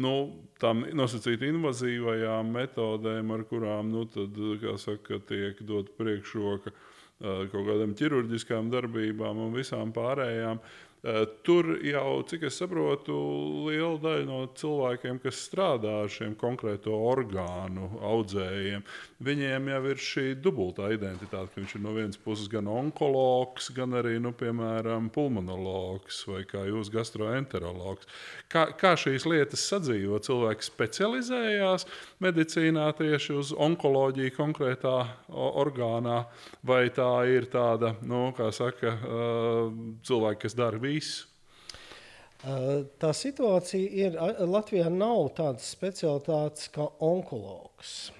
nu, tām nosacīti invazīvajām metodēm, ar kurām nu, tad, saka, tiek dot priekšroka uh, kaut kādām ķirurģiskām darbībām un visām pārējām, Eh, tur jau, cik es saprotu, liela daļa no cilvēkiem, kas strādā ar šiem konkrēto orgānu audzējiem, viņiem jau ir šī dubultā identitāte, ka viņš ir no vienas puses gan onkologs, gan arī, nu, piemēram, pulmonologs vai kā jūs gastroenterologs. Kā, kā šīs lietas sadzīvo? Cilvēki specializējās medicīnā tieši uz onkoloģiju konkrētā orgānā, vai tā ir tāda, nu, kā saka, eh, cilvēki, kas dara visu visu? Tā situācija ir, Latvijā nav tādas specialitātes kā onkologs.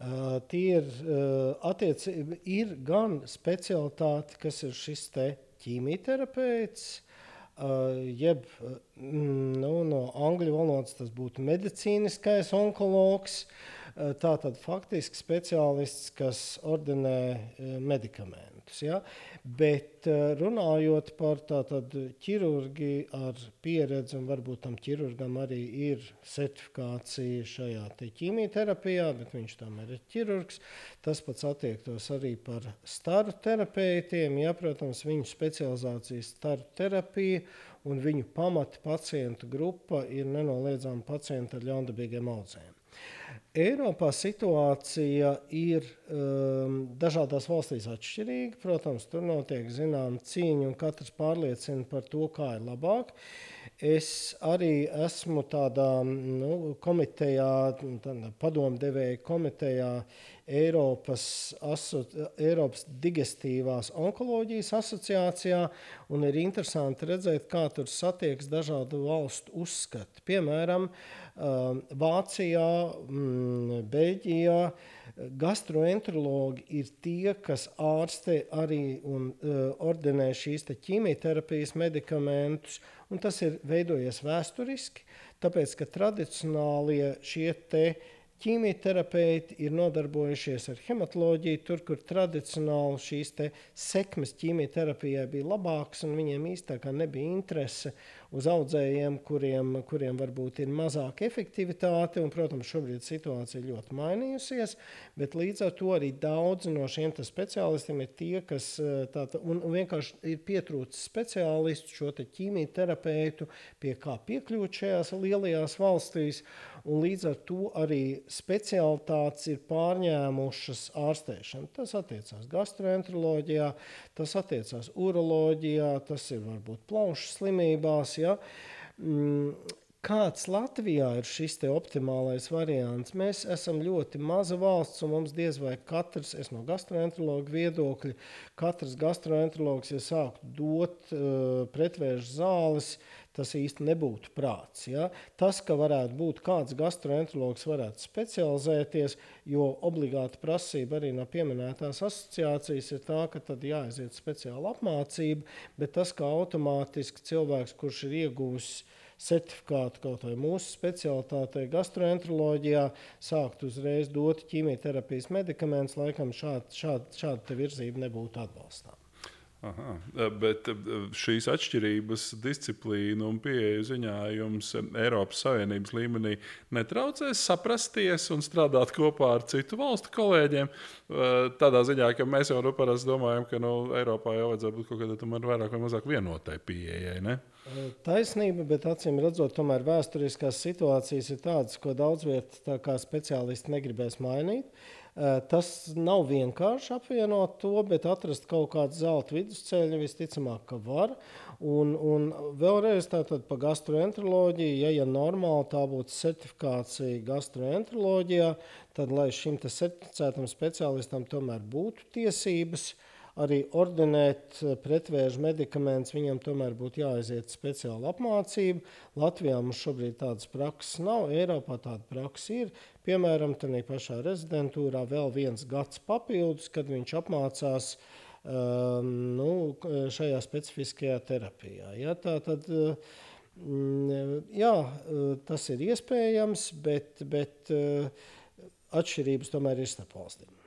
Uh, tie ir, uh, attieci, ir gan specialitāte, kas ir šis ķīmijterapeits, uh, jeb nu, no angļu valodas tas būtu medicīniskais onkologs. Tātad faktiski speciālists, kas ordinē medikamentus. Ja? Bet eh, runājot par tādu ķirurģiju ar pieredzi, un varbūt tam ķirurgam arī ir certifikācija šajā ķīmijterapijā, bet viņš tomēr ir ķirurgs. Tas pats attiektos arī par staru terapeitiem. Ja, protams, viņu specializācija ir staru terapija, un viņu pamata pacientu grupa ir nenoliedzami pacienti ar ļaundabīgiem audzēm. Eiropā situācija ir um, dažādās valstīs atšķirīga. Protams, tur notiek zināma cīņa, un katrs pārliecina par to, kā ir labāk. Es arī esmu tādā nu, komitejā, padomdevēja komitejā, Eiropas, aso, Eiropas digestīvās onkoloģijas asociācijā. Ir interesanti redzēt, kā tur satiekas dažādu valstu uzskati. Piemēram, um, Vācijā, mm, Beļģijā gastroenterologi ir tie, kas ārstē arī un uh, ordinē šīs ķīmijterapijas medikamentus. Tas ir veidojies vēsturiski, tāpēc ka tradicionālie šie te Ķīmijterapeiti ir nodarbojušies ar hematoloģiju, tur, kur tradicionāli šīs sekmes ķīmijterapijai bija labākas, un viņiem īstenībā nebija interese uz audzējiem, kuriem, kuriem varbūt ir mazāka efektivitāte. Un, protams, šobrīd situācija ļoti mainījusies, bet līdz ar to arī daudzi no šiem speciālistiem ir tie, kas eh, tāda, un, un vienkārši ir pietrūcis speciālistu, šo ķīmiju terapeitu, pie kā piekļūt šajās lielajās valstīs. Un līdz ar to arī specialitātes ir pārņēmušas ārstēšanu. Tas attiecās gastroenteroloģijā, tas attiecās uroloģijā, tas ir varbūt plaušu slimībās, Ja? Mm, kāds Latvijā ir šis optimālais variants? Mēs esam ļoti maza valsts, un mums diez vai katrs, no gastroenterologa viedokļa, katrs gastroenterologs, ja sāktu dot uh, pretvēžu zāles, tas īsti nebūtu prāts. Ja? Tas, ka varētu būt kāds gastroenterologs, varētu specializēties, jo obligāti prasība arī no pieminētās asociācijas ir tā, ka tad jāaiziet speciāla apmācība, bet tas, ka automātiski cilvēks, kurš ir ieguvis certifikātu kaut vai mūsu specialitātei, gastroenteroloģijā, sākt uzreiz dot ķīmijterapijas medikamentus, laikam šāda šād, šād virzība nebūtu atbalstāma. Aha, bet šīs atšķirības, disciplīna un pieeja ziņā jums Eiropas Savienības līmenī netraucēs saprasties un strādāt kopā ar citu valstu kolēģiem. Tādā ziņā, ka mēs jau nu parasti domājam, ka nu, Eiropā jau vajadzētu būt kaut kādai vairāk vai mazāk vienotai pieejai. Ne? Taisnība, bet acīm redzot, tomēr vēsturiskās situācijas ir tādas, ko daudz vietā speciālisti negribēs mainīt. Tas nav vienkārši apvienot to, bet atrast kaut kādu zelta vidusceļu visticamāk, ka var. Un, un vēlreiz tātad par gastroenteroloģiju, ja, ja normāli tā būtu certifikācija gastroenteroloģijā, tad lai šim certificētam speciālistam tomēr būtu tiesības uh, arī ordinēt eh, pretvēža medikamentus, viņam tomēr būtu jāaiziet speciāla apmācība. Latvijā mums šobrīd tādas prakses nav, Eiropā tāda praksa ir. Piemēram, tādā pašā rezidentūrā vēl viens gads papildus, kad viņš apmācās um, nu, šajā specifiskajā terapijā. Ja, tā tad, mm, jā, tas ir iespējams, bet, bet atšķirības tomēr ir starp valstīm.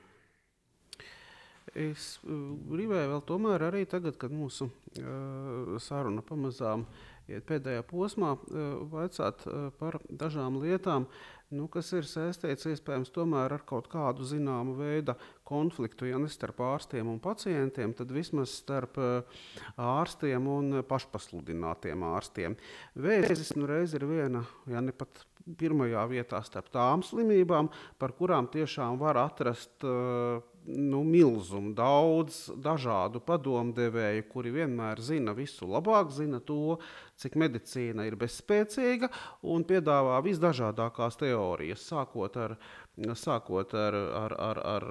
Es uh, gribēju vēl tomēr arī tagad, kad mūsu uh, saruna pamazām iet pēdējā posmā, uh, vaicāt par dažām lietām, nu, kas ir saistīts iespējams tomēr ar kaut kādu zināmu veidu konfliktu, ja ne starp ārstiem un pacientiem, tad vismaz starp uh, ārstiem un pašpasludinātiem ārstiem. Vēzis nu reiz ir viena, ja ne pat pirmajā vietā starp tām slimībām, par kurām tiešām var atrast uh, nu, milzumu, daudz dažādu padomdevēju, kuri vienmēr zina visu labāk, zina to, cik medicīna ir bezspēcīga un piedāvā visdažādākās teorijas, sākot ar sākot ar, ar, ar, ar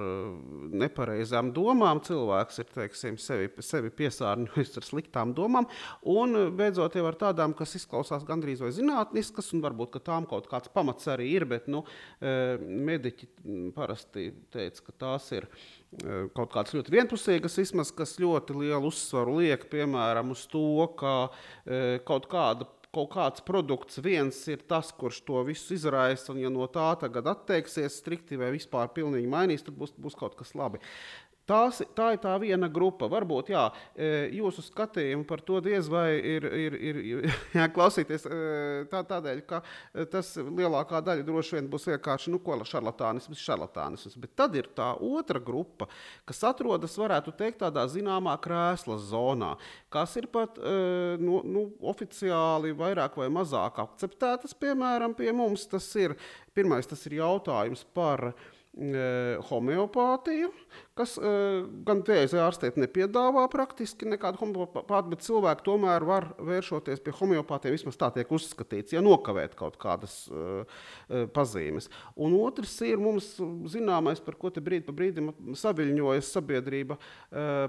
nepareizām domām, cilvēks ir teiksim, sevi, sevi piesārņojis ar sliktām domām, un beidzot jau ar tādām, kas izklausās gandrīz vai zinātniskas, un varbūt tām kaut kāds pamats arī ir, bet nu, e, mediķi parasti teica, ka tās ir kaut kādas ļoti vienpusīgas vismaz, kas ļoti lielu uzsvaru liek piemēram uz to, ka e, kaut kāda kaut kāds produkts viens ir tas, kurš to visu izraisa, un ja no tā tagad atteiksies strikti vai vispār pilnīgi mainīs, tad būs, būs kaut kas labi. Tās, tā ir tā viena grupa. Varbūt jā, e, jūsu skatījumu par to diez vai ir, ir, ir [LAUGHS] jāklausīties e, tā, tādēļ, ka e, tas lielākā daļa droši vien būs vienkārši nu, šarlatānisms, šarlatānisms. Bet tad ir tā otra grupa, kas atrodas, varētu teikt, tādā zināmā krēsla zonā, kas ir pat nu, nu, oficiāli vairāk vai mazāk akceptētas. Piemēram, pie mums tas ir pirmais tas ir jautājums par homeopātiju, kas gan vēzi ārstēt nepiedāvā praktiski nekādu homeopātiju, bet cilvēki tomēr var vēršoties pie homeopātiem, vismaz tā tiek uzskatīts, ja nokavēt kaut kādas pazīmes. Un otrs ir mums zināmais, par ko te brīdi pa brīdim saviļņojas sabiedrība,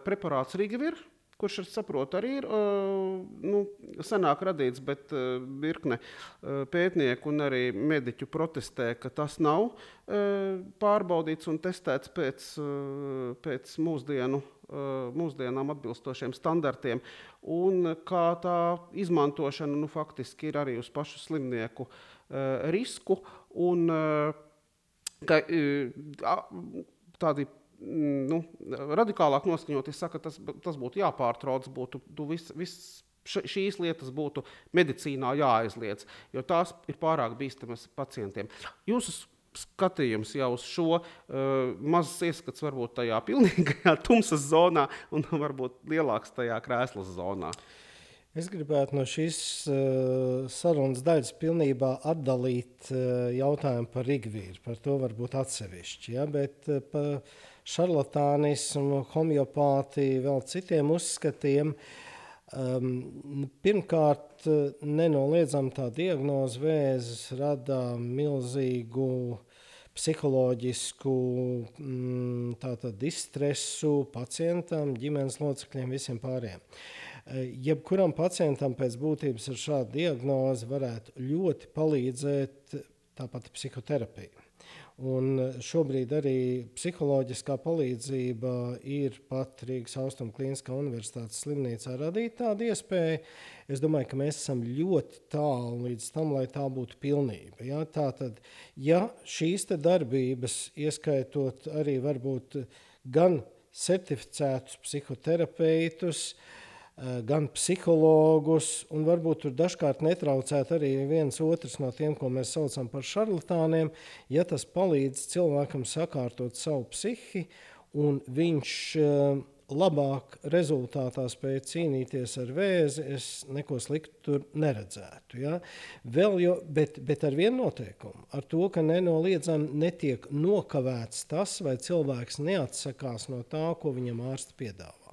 preparāts Rigavir, kurš, es saprotu, arī ir nu, senāk radīts, bet virkne pētnieku un arī mediķu protestē, ka tas nav pārbaudīts un testēts pēc, pēc mūsdienu, mūsdienām atbilstošiem standartiem, un kā tā izmantošana nu, faktiski ir arī uz pašu slimnieku risku. Un, ka, tādi nu, radikālāk noskaņot, es saku, tas, tas būtu jāpārtrauc, būtu viss. Vis, šīs lietas būtu medicīnā jāaizliedz, jo tās ir pārāk bīstamas pacientiem. Jūsu skatījums jau uz šo uh, mazs ieskats varbūt tajā pilnīgajā [LAUGHS] tumsas zonā un varbūt lielāks tajā krēslas zonā. Es gribētu no šīs uh, sarunas daļas pilnībā atdalīt uh, jautājumu par Rigvīru. Par to varbūt atsevišķi. Ja? Bet uh, par šarlatānismu, homeopātiju, vēl citiem uzskatiem. Um, pirmkārt, nenoliedzami tā diagnoze vēzis rada milzīgu psiholoģisku mm, tātad, distresu pacientam, ģimenes locekļiem, visiem pārējiem. Jebkuram pacientam pēc būtības ar šādu diagnozi varētu ļoti palīdzēt tāpat psihoterapija. Un šobrīd arī psiholoģiskā palīdzība ir pat Rīgas Austrum Kliniskā universitātes slimnīcā radīt tādu iespēju. Es domāju, ka mēs esam ļoti tālu līdz tam, lai tā būtu pilnība. Ja? Tātad, ja šīs darbības, ieskaitot arī varbūt gan certificētus psihoterapeitus, uh, gan psihologus, un varbūt tur dažkārt netraucēt arī viens otrs no tiem, ko mēs saucam par šarlatāniem, ja tas palīdz cilvēkam sakārtot savu psihi, un viņš eh, labāk rezultātā spēja cīnīties ar vēzi, es neko sliktu tur neredzētu. Ja? Vēl jo, bet, bet ar vienu noteikumu, ar to, ka nenoliedzami netiek nokavēts tas, vai cilvēks neatsakās no tā, ko viņam ārsti piedāvā.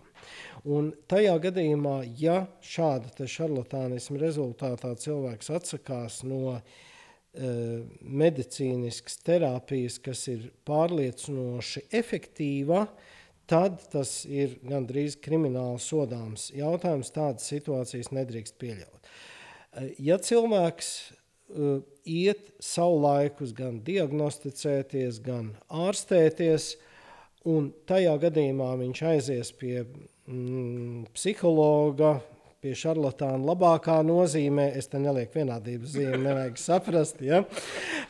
Un tajā gadījumā, ja šāda šarlatānisma rezultātā cilvēks atsakās no uh, medicīniskas terapijas, kas ir pārliecinoši efektīva, tad tas ir gandrīz krimināli sodāms jautājums. Tādas situācijas nedrīkst pieļaut. Uh, ja cilvēks uh, iet savu laiku gan diagnosticēties, gan ārstēties, un tajā gadījumā viņš aizies pie mm, psihologa, pie šarlatāna labākā nozīmē, es te nelieku vienādības zīmi, nevajag saprast. Ja?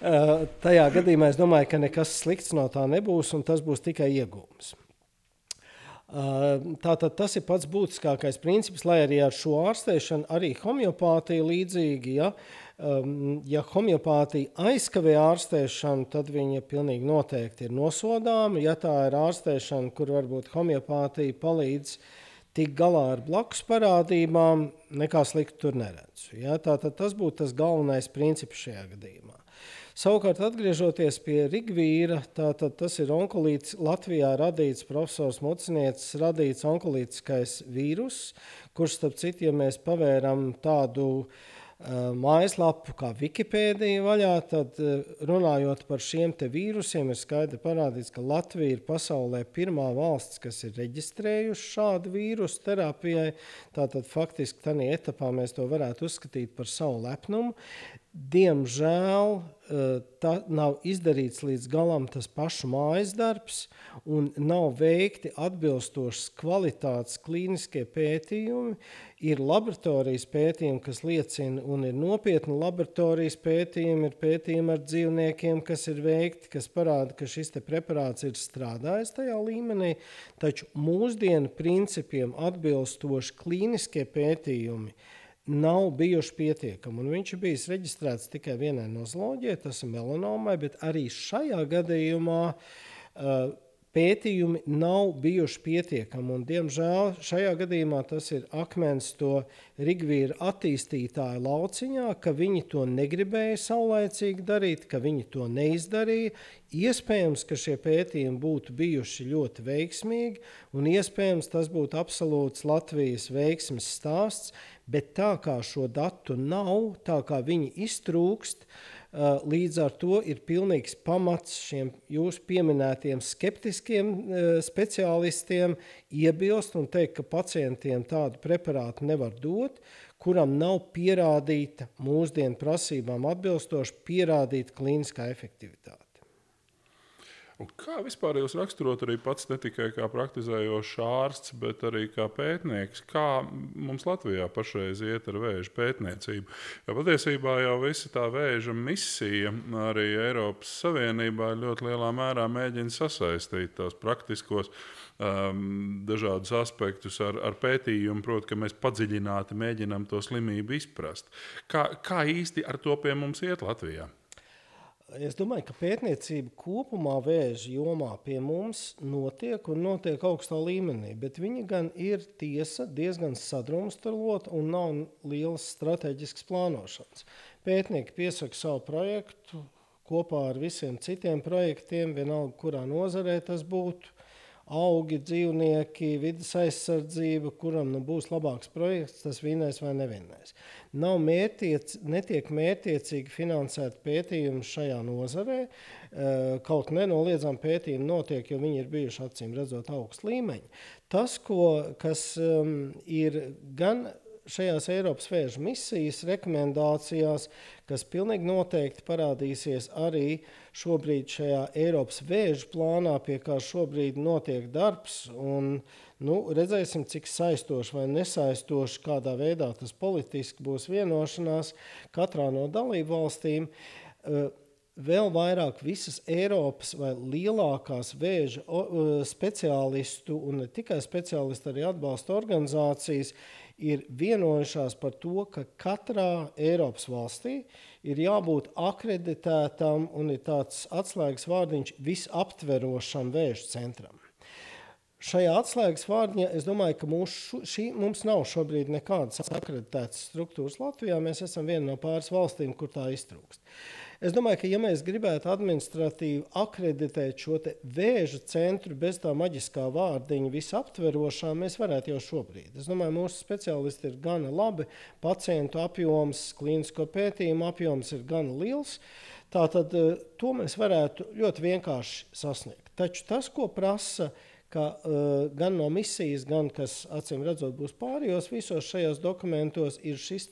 Uh, tajā gadījumā es domāju, ka nekas slikts no tā nebūs, un tas būs tikai iegūms. Uh, tātad tas ir pats būtiskākais princips, lai arī ar šo ārstēšanu, arī homeopātija līdzīgi, ja, um, ja homeopātija aizkavē ārstēšanu, tad viņa pilnīgi noteikti ir nosodāma. Ja tā ir ārstēšana, kur varbūt homeopātija palīdz tikt galā ar blakus parādībām, nekā sliktu tur neredzu. Ja, tātad tas būtu tas galvenais princips šajā gadījumā. Savukārt, atgriežoties pie Rigvīra, tātad tas ir onkolīts Latvijā radīts profesors Mucinietis radīts onkolītiskais vīrus, kurš, starp citu, ja mēs pavēram tādu uh, mājaslapu kā Wikipēdija vaļā, tad uh, runājot par šiem vīrusiem, ir skaidri parādīts, ka Latvija ir pasaulē pirmā valsts, kas ir reģistrējuši šādu vīrusu terapijai. Tātad faktiski tādā etapā mēs to varētu uzskatīt par savu lepnumu. Diemžēl eh, tā nav izdarīts līdz galam tas pašu mājas darbs, un nav veikti atbilstošas kvalitātes klīniskie pētījumi. Ir laboratorijas pētījumi, kas liecina, un ir nopietni laboratorijas pētījumi, ir pētījumi ar dzīvniekiem, kas ir veikti, kas parāda, ka šis preparāts ir strādājis tajā līmenī. Taču mūsdienu principiem atbilstoši klīniskie pētījumi nav bijuši pietiekami. Un viņš ir bijis reģistrēts tikai vienai nozloģijai, tas ir melanomai, bet arī šajā gadījumā uh, pētījumi nav bijuši pietiekami. Un, diemžēl šajā gadījumā tas ir akmens to Rigvīra attīstītāju lauciņā, ka viņi to negribēja saulēcīgi darīt, ka viņi to neizdarīja. Iespējams, ka šie pētījumi būtu bijuši ļoti veiksmīgi, un iespējams tas būtu absolūts Latvijas veiksmes stāsts, bet tā kā šo datu nav, tā kā viņi iztrūkst, Eh, līdz ar to ir pilnīgs pamats šiem jūsu pieminētiem skeptiskiem eh, speciālistiem iebilst un teikt, ka pacientiem tādu preparātu nevar dot, kuram nav pierādīta mūsdienu prasībām atbilstoši pierādīta klīniskā efektivitāte. Un kā vispār jūs raksturot arī pats ne tikai kā praktizējošs ārsts, bet arī kā pētnieks, kā mums Latvijā pašreiz iet ar vēža pētniecību? Jo patiesībā jau visa tā vēža misija arī Eiropas Savienībā ļoti lielā mērā mēģina sasaistīt tās praktiskos um, dažādus aspektus ar, ar pētījumu, proti, ka mēs padziļināti mēģinām to slimību izprast. Kā, kā īsti ar to pie mums iet Latvijā? Es domāju, ka pētniecība kopumā vēža jomā pie mums notiek un notiek augstā līmenī, bet viņa gan ir tiesa diezgan sadrumstalota un nav lielas strateģiskas plānošanas. Pētnieki piesaka savu projektu kopā ar visiem citiem projektiem, vienalga kurā nozarē tas būtu augi, dzīvnieki, vidas aizsardzība, kuram nu būs labāks projekts, tas vinnēs vai nevinnēs. Nav mērtiec, netiek mērķiecīgi finansēt pētījumi šajā nozarē. Eh, kaut nenoliedzami pētījumi notiek, jo viņi ir bijuši acīm redzot augstu līmeņu. Tas, ko, kas um, ir gan šajās Eiropas vēža misijas rekomendācijās, kas pilnīgi noteikti parādīsies arī šobrīd šajā Eiropas vēža plānā, pie kā šobrīd notiek darbs. Un, nu, redzēsim, cik saistoši vai nesaistoši, kādā veidā tas politiski būs vienošanās katrā no dalību valstīm. Uh, vēl vairāk visas Eiropas vai lielākās vēža speciālistu un ne tikai speciālistu, arī atbalsta organizācijas ir vienojušās par to, ka katrā Eiropas valstī ir jābūt akreditētam un ir tāds atslēgas vārdiņš visaptverošam vēža centram. Šajā atslēgas vārdiņā es domāju, ka mūsu, šī, mums nav šobrīd nekādas akreditētas struktūras Latvijā. Mēs esam viena no pāris valstīm, kur tā iztrūkst. Uh, Es domāju, ka ja mēs gribētu administratīvi akreditēt šo vēža centru bez tā maģiskā vārdiņa visaptverošā, mēs varētu jau šobrīd. Es domāju, mūsu speciālisti ir gana labi, pacientu apjoms, klīnisko pētījumu apjoms ir gana liels. Tātad eh, to mēs varētu ļoti vienkārši sasniegt. Taču tas, ko prasa uh, ka uh, gan no misijas, gan kas acīm redzot būs pārējos, visos šajos dokumentos ir šis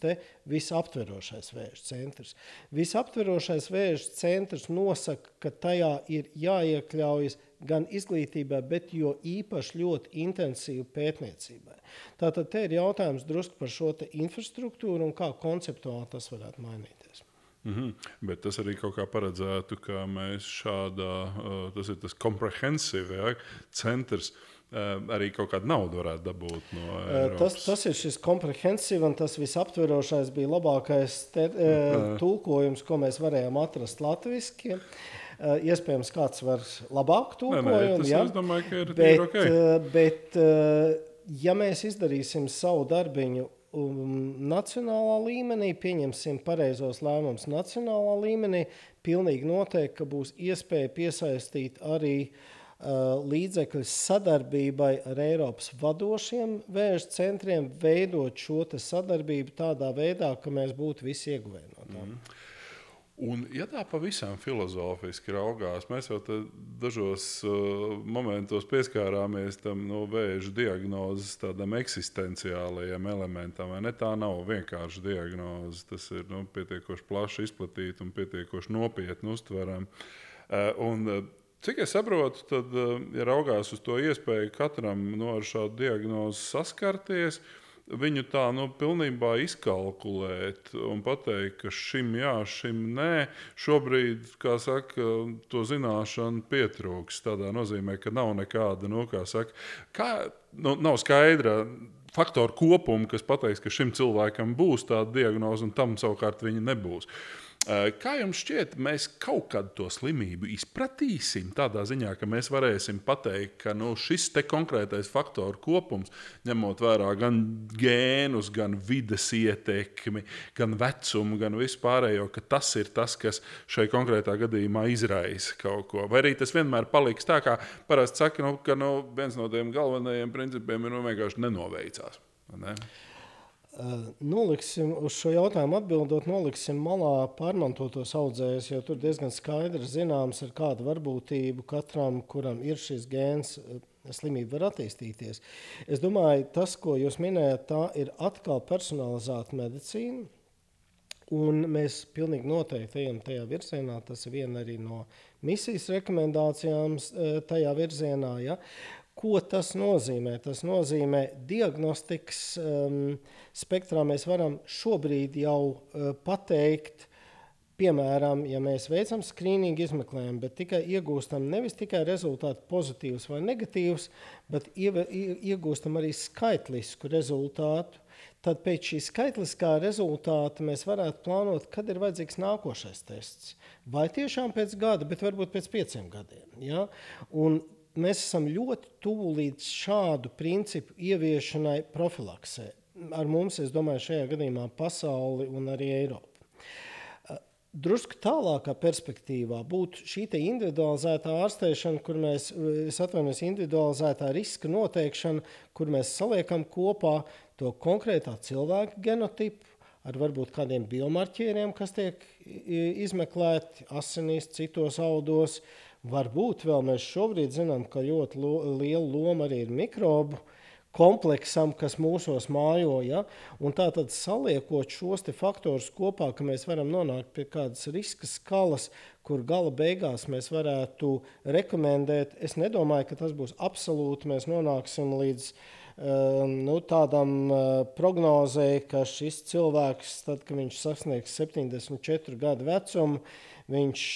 visaptverošais vēža centrs. Visaptverošais vēža centrs nosaka, ka tajā ir jāiekļaujas gan izglītībā, bet jo īpaši ļoti intensīvi pētniecībai. Tātad te ir jautājums drusku par šo infrastruktūru un kā konceptuāli tas varētu mainīties. Mm -hmm. Bet tas arī kaut kā paredzētu, ka mēs šādā, uh, tas ir tas komprehensīvs ja, centrs. Uh, arī kaut kādu naudu varētu dabūt no Eiropas. Tas, tas ir šis komprehensīvs un tas visaptverošais bija labākais ter, uh, tulkojums, ko mēs varējām atrast latviešu. Iespējams, kāds var labāk tulkojumu. Ja? Es domāju, ka ir bet, okay. bet ja mēs izdarīsim savu darbiņu um, nacionālā līmenī, pieņemsim pareizos lēmumus nacionālā līmenī, pilnīgi noteikti, būs iespēja piesaistīt arī uh, līdzekļus sadarbībai ar Eiropas vadošiem vēža centriem, veidot šo sadarbību tādā veidā, ka mēs būtu visi ieguvēji no tā. Mm. Un, ja tā pavisam filozofiski raugās, mēs jau dažos uh, momentos pieskārāmies tam no vēža diagnozes, tādam eksistenciālajam elementam. Ne? Tā nav vienkārši diagnoze. Tas ir nu, pietiekoši plaši izplatīts un pietiekoši nopietni uztverams. Uh, un, uh, Cik es saprotu, tad, uh, ja raugās uz to iespēju katram no ar šādu diagnozi saskarties, uh, viņu tā nu, pilnībā izkalkulēt un pateikt, ka šim jā, šim nē, šobrīd, kā saka, to zināšanu pietrūks. Tādā nozīmē, ka nav nekāda, nu, kā saka, kā, nu, nav skaidra. Faktoru kopumu, kas pateiks, ka šim cilvēkam būs tāda diagnoze, un tam savukārt viņa nebūs. Uh, kā jums šķiet, mēs kaut kad to slimību izpratīsim? Tādā ziņā, ka mēs varēsim pateikt, ka nu, šis konkrētais faktoru kopums, ņemot vērā gan gēnus, gan vidas ietekmi, gan vecumu, gan vispārējo, ka tas ir tas, kas šai konkrētā gadījumā izraisa kaut ko. Vai arī tas vienmēr paliks tā, kā parasti saka, nu, ka nu, viens no tiem galvenajiem principiem ir nu, vienkārši nenoveicās. Ne? Noliksim uz šo jautājumu atbildot, noliksim malā pārmantotos audzējus, jo tur diezgan skaidri zināms, ar kādu varbūtību katram, kuram ir šis gēns, slimība var attīstīties. Es domāju, tas, ko jūs minējat, tā ir atkal personalizēta medicīna. Un mēs pilnīgi noteikti ejam tajā virzienā. Tas ir viena arī no misijas rekomendācijām tajā virzienā. Ja. Ko tas nozīmē? Tas nozīmē, ka diagnostikas um, spektrā mēs varam šobrīd jau uh, pateikt, piemēram, ja mēs veicam skrīningu izmeklējumu, bet tikai iegūstam nevis tikai rezultātu pozitīvus vai negatīvus, bet iegūstam arī skaitlisku rezultātu. Tad pēc šī skaitliskā rezultāta mēs varētu plānot, kad ir vajadzīgs nākošais tests. Vai tiešām pēc gada, bet varbūt pēc pieciem gadiem. Ja? Un mēs esam ļoti tuvu līdz šādu principu ieviešanai profilaksē. Ar mums, es domāju, šajā gadījumā pasauli un arī Eiropu. Drusku tālākā perspektīvā būtu šī individualizētā ārstēšana, kur mēs, es atvainojos, individualizētā riska noteikšana, kur mēs saliekam kopā to konkrētā cilvēka genotipu ar varbūt kādiem biomarķieriem, kas tiek izmeklēti asinīs, citos audos, uh, Varbūt vēl mēs šobrīd zinām, ka ļoti lo, liela loma arī ir mikrobu kompleksam, kas mūsos mājo. Ja? Un tā tad saliekot šos faktorus kopā, mēs varam nonākt pie kādas riska skalas, kur gala beigās mēs varētu rekomendēt. Es nedomāju, ka tas būs absolūti. Mēs nonāksim līdz um, nu, tādam uh, prognozēji, ka šis cilvēks, tad, kad viņš sasniegs 74 gadu vecumu, viņš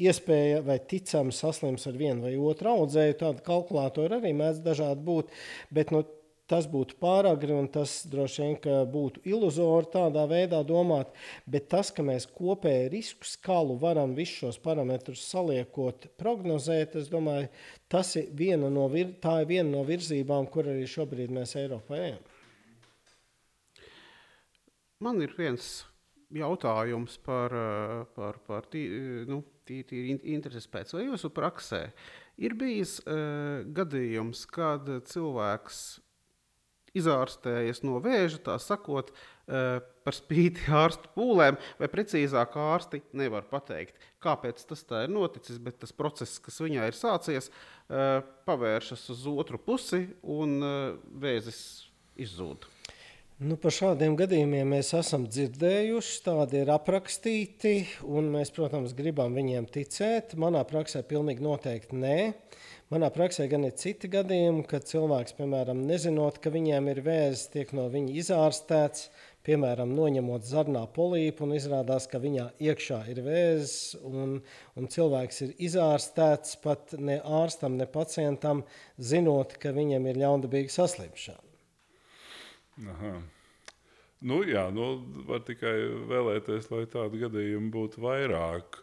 iespēja vai ticami saslims ar vienu vai otru audzēju. Tāda kalkulātora arī mēdz dažādi būt. Bet, nu, tas būtu pāragri un tas droši vien būtu iluzori tādā veidā domāt. Bet tas, ka mēs kopēji risku skalu varam visus šos parametrus saliekot, prognozēt, es domāju, tas ir viena no, vir, ir viena no virzībām, kur arī šobrīd mēs Eiropā ejam. Man ir viens jautājums par, par, par tī, nu, tīri intereses pēc, vai jūsu praksē ir bijis uh, gadījums, kad cilvēks izārstējies no vēža, tā sakot, uh, par spīti [LAUGHS] ārstu pūlēm, vai precīzāk ārsti nevar pateikt, kāpēc tas tā ir noticis, bet tas process, kas viņā ir sācies, uh, pavēršas uz otru pusi un uh, vēzis izzūd. Nu, par šādiem gadījumiem mēs esam dzirdējuši, tādi ir aprakstīti, un mēs, protams, gribam viņiem ticēt. Manā praksē pilnīgi noteikti nē. Manā praksē gan ir citi gadījumi, kad cilvēks, piemēram, nezinot, ka viņiem ir vēzis, tiek no viņa izārstēts, piemēram, noņemot zarnā polīpu, un izrādās, ka viņā iekšā ir vēzis, un, un cilvēks ir izārstēts pat ne ārstam, ne pacientam, zinot, ka viņam ir ļaundabīga saslimšana. Aha. Nu, jā, nu, var tikai vēlēties, lai tādu gadījumu būtu vairāk.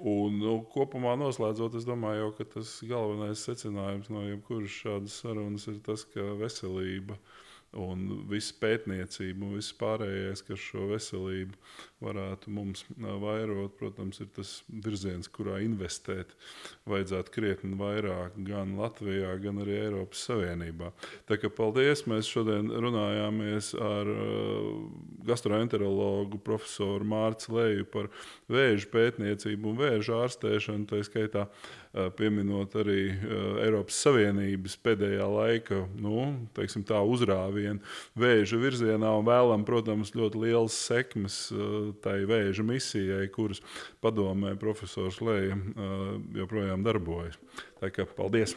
Un, nu, kopumā noslēdzot, es domāju, ka tas galvenais secinājums no jebkuras šādas sarunas ir tas, ka veselība ir un viss pētniecība un viss pārējais, kas šo veselību varētu mums vairot, protams, ir tas virziens, kurā investēt vajadzētu krietni vairāk gan Latvijā, gan arī Eiropas Savienībā. Tā kā paldies, mēs šodien runājāmies ar gastroenterologu profesoru Mārciņu Leju par vēža pētniecību un vēža ārstēšanu, tā skaitā pieminot arī uh, Eiropas Savienības pēdējā laika nu, teiksim, tā, uzrāvienu vēža virzienā un vēlam, protams, ļoti liels sekmes uh, tai vēža misijai, kuras padomē profesors Lēja joprojām darbojas. Tā kā paldies!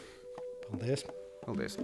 Paldies! paldies.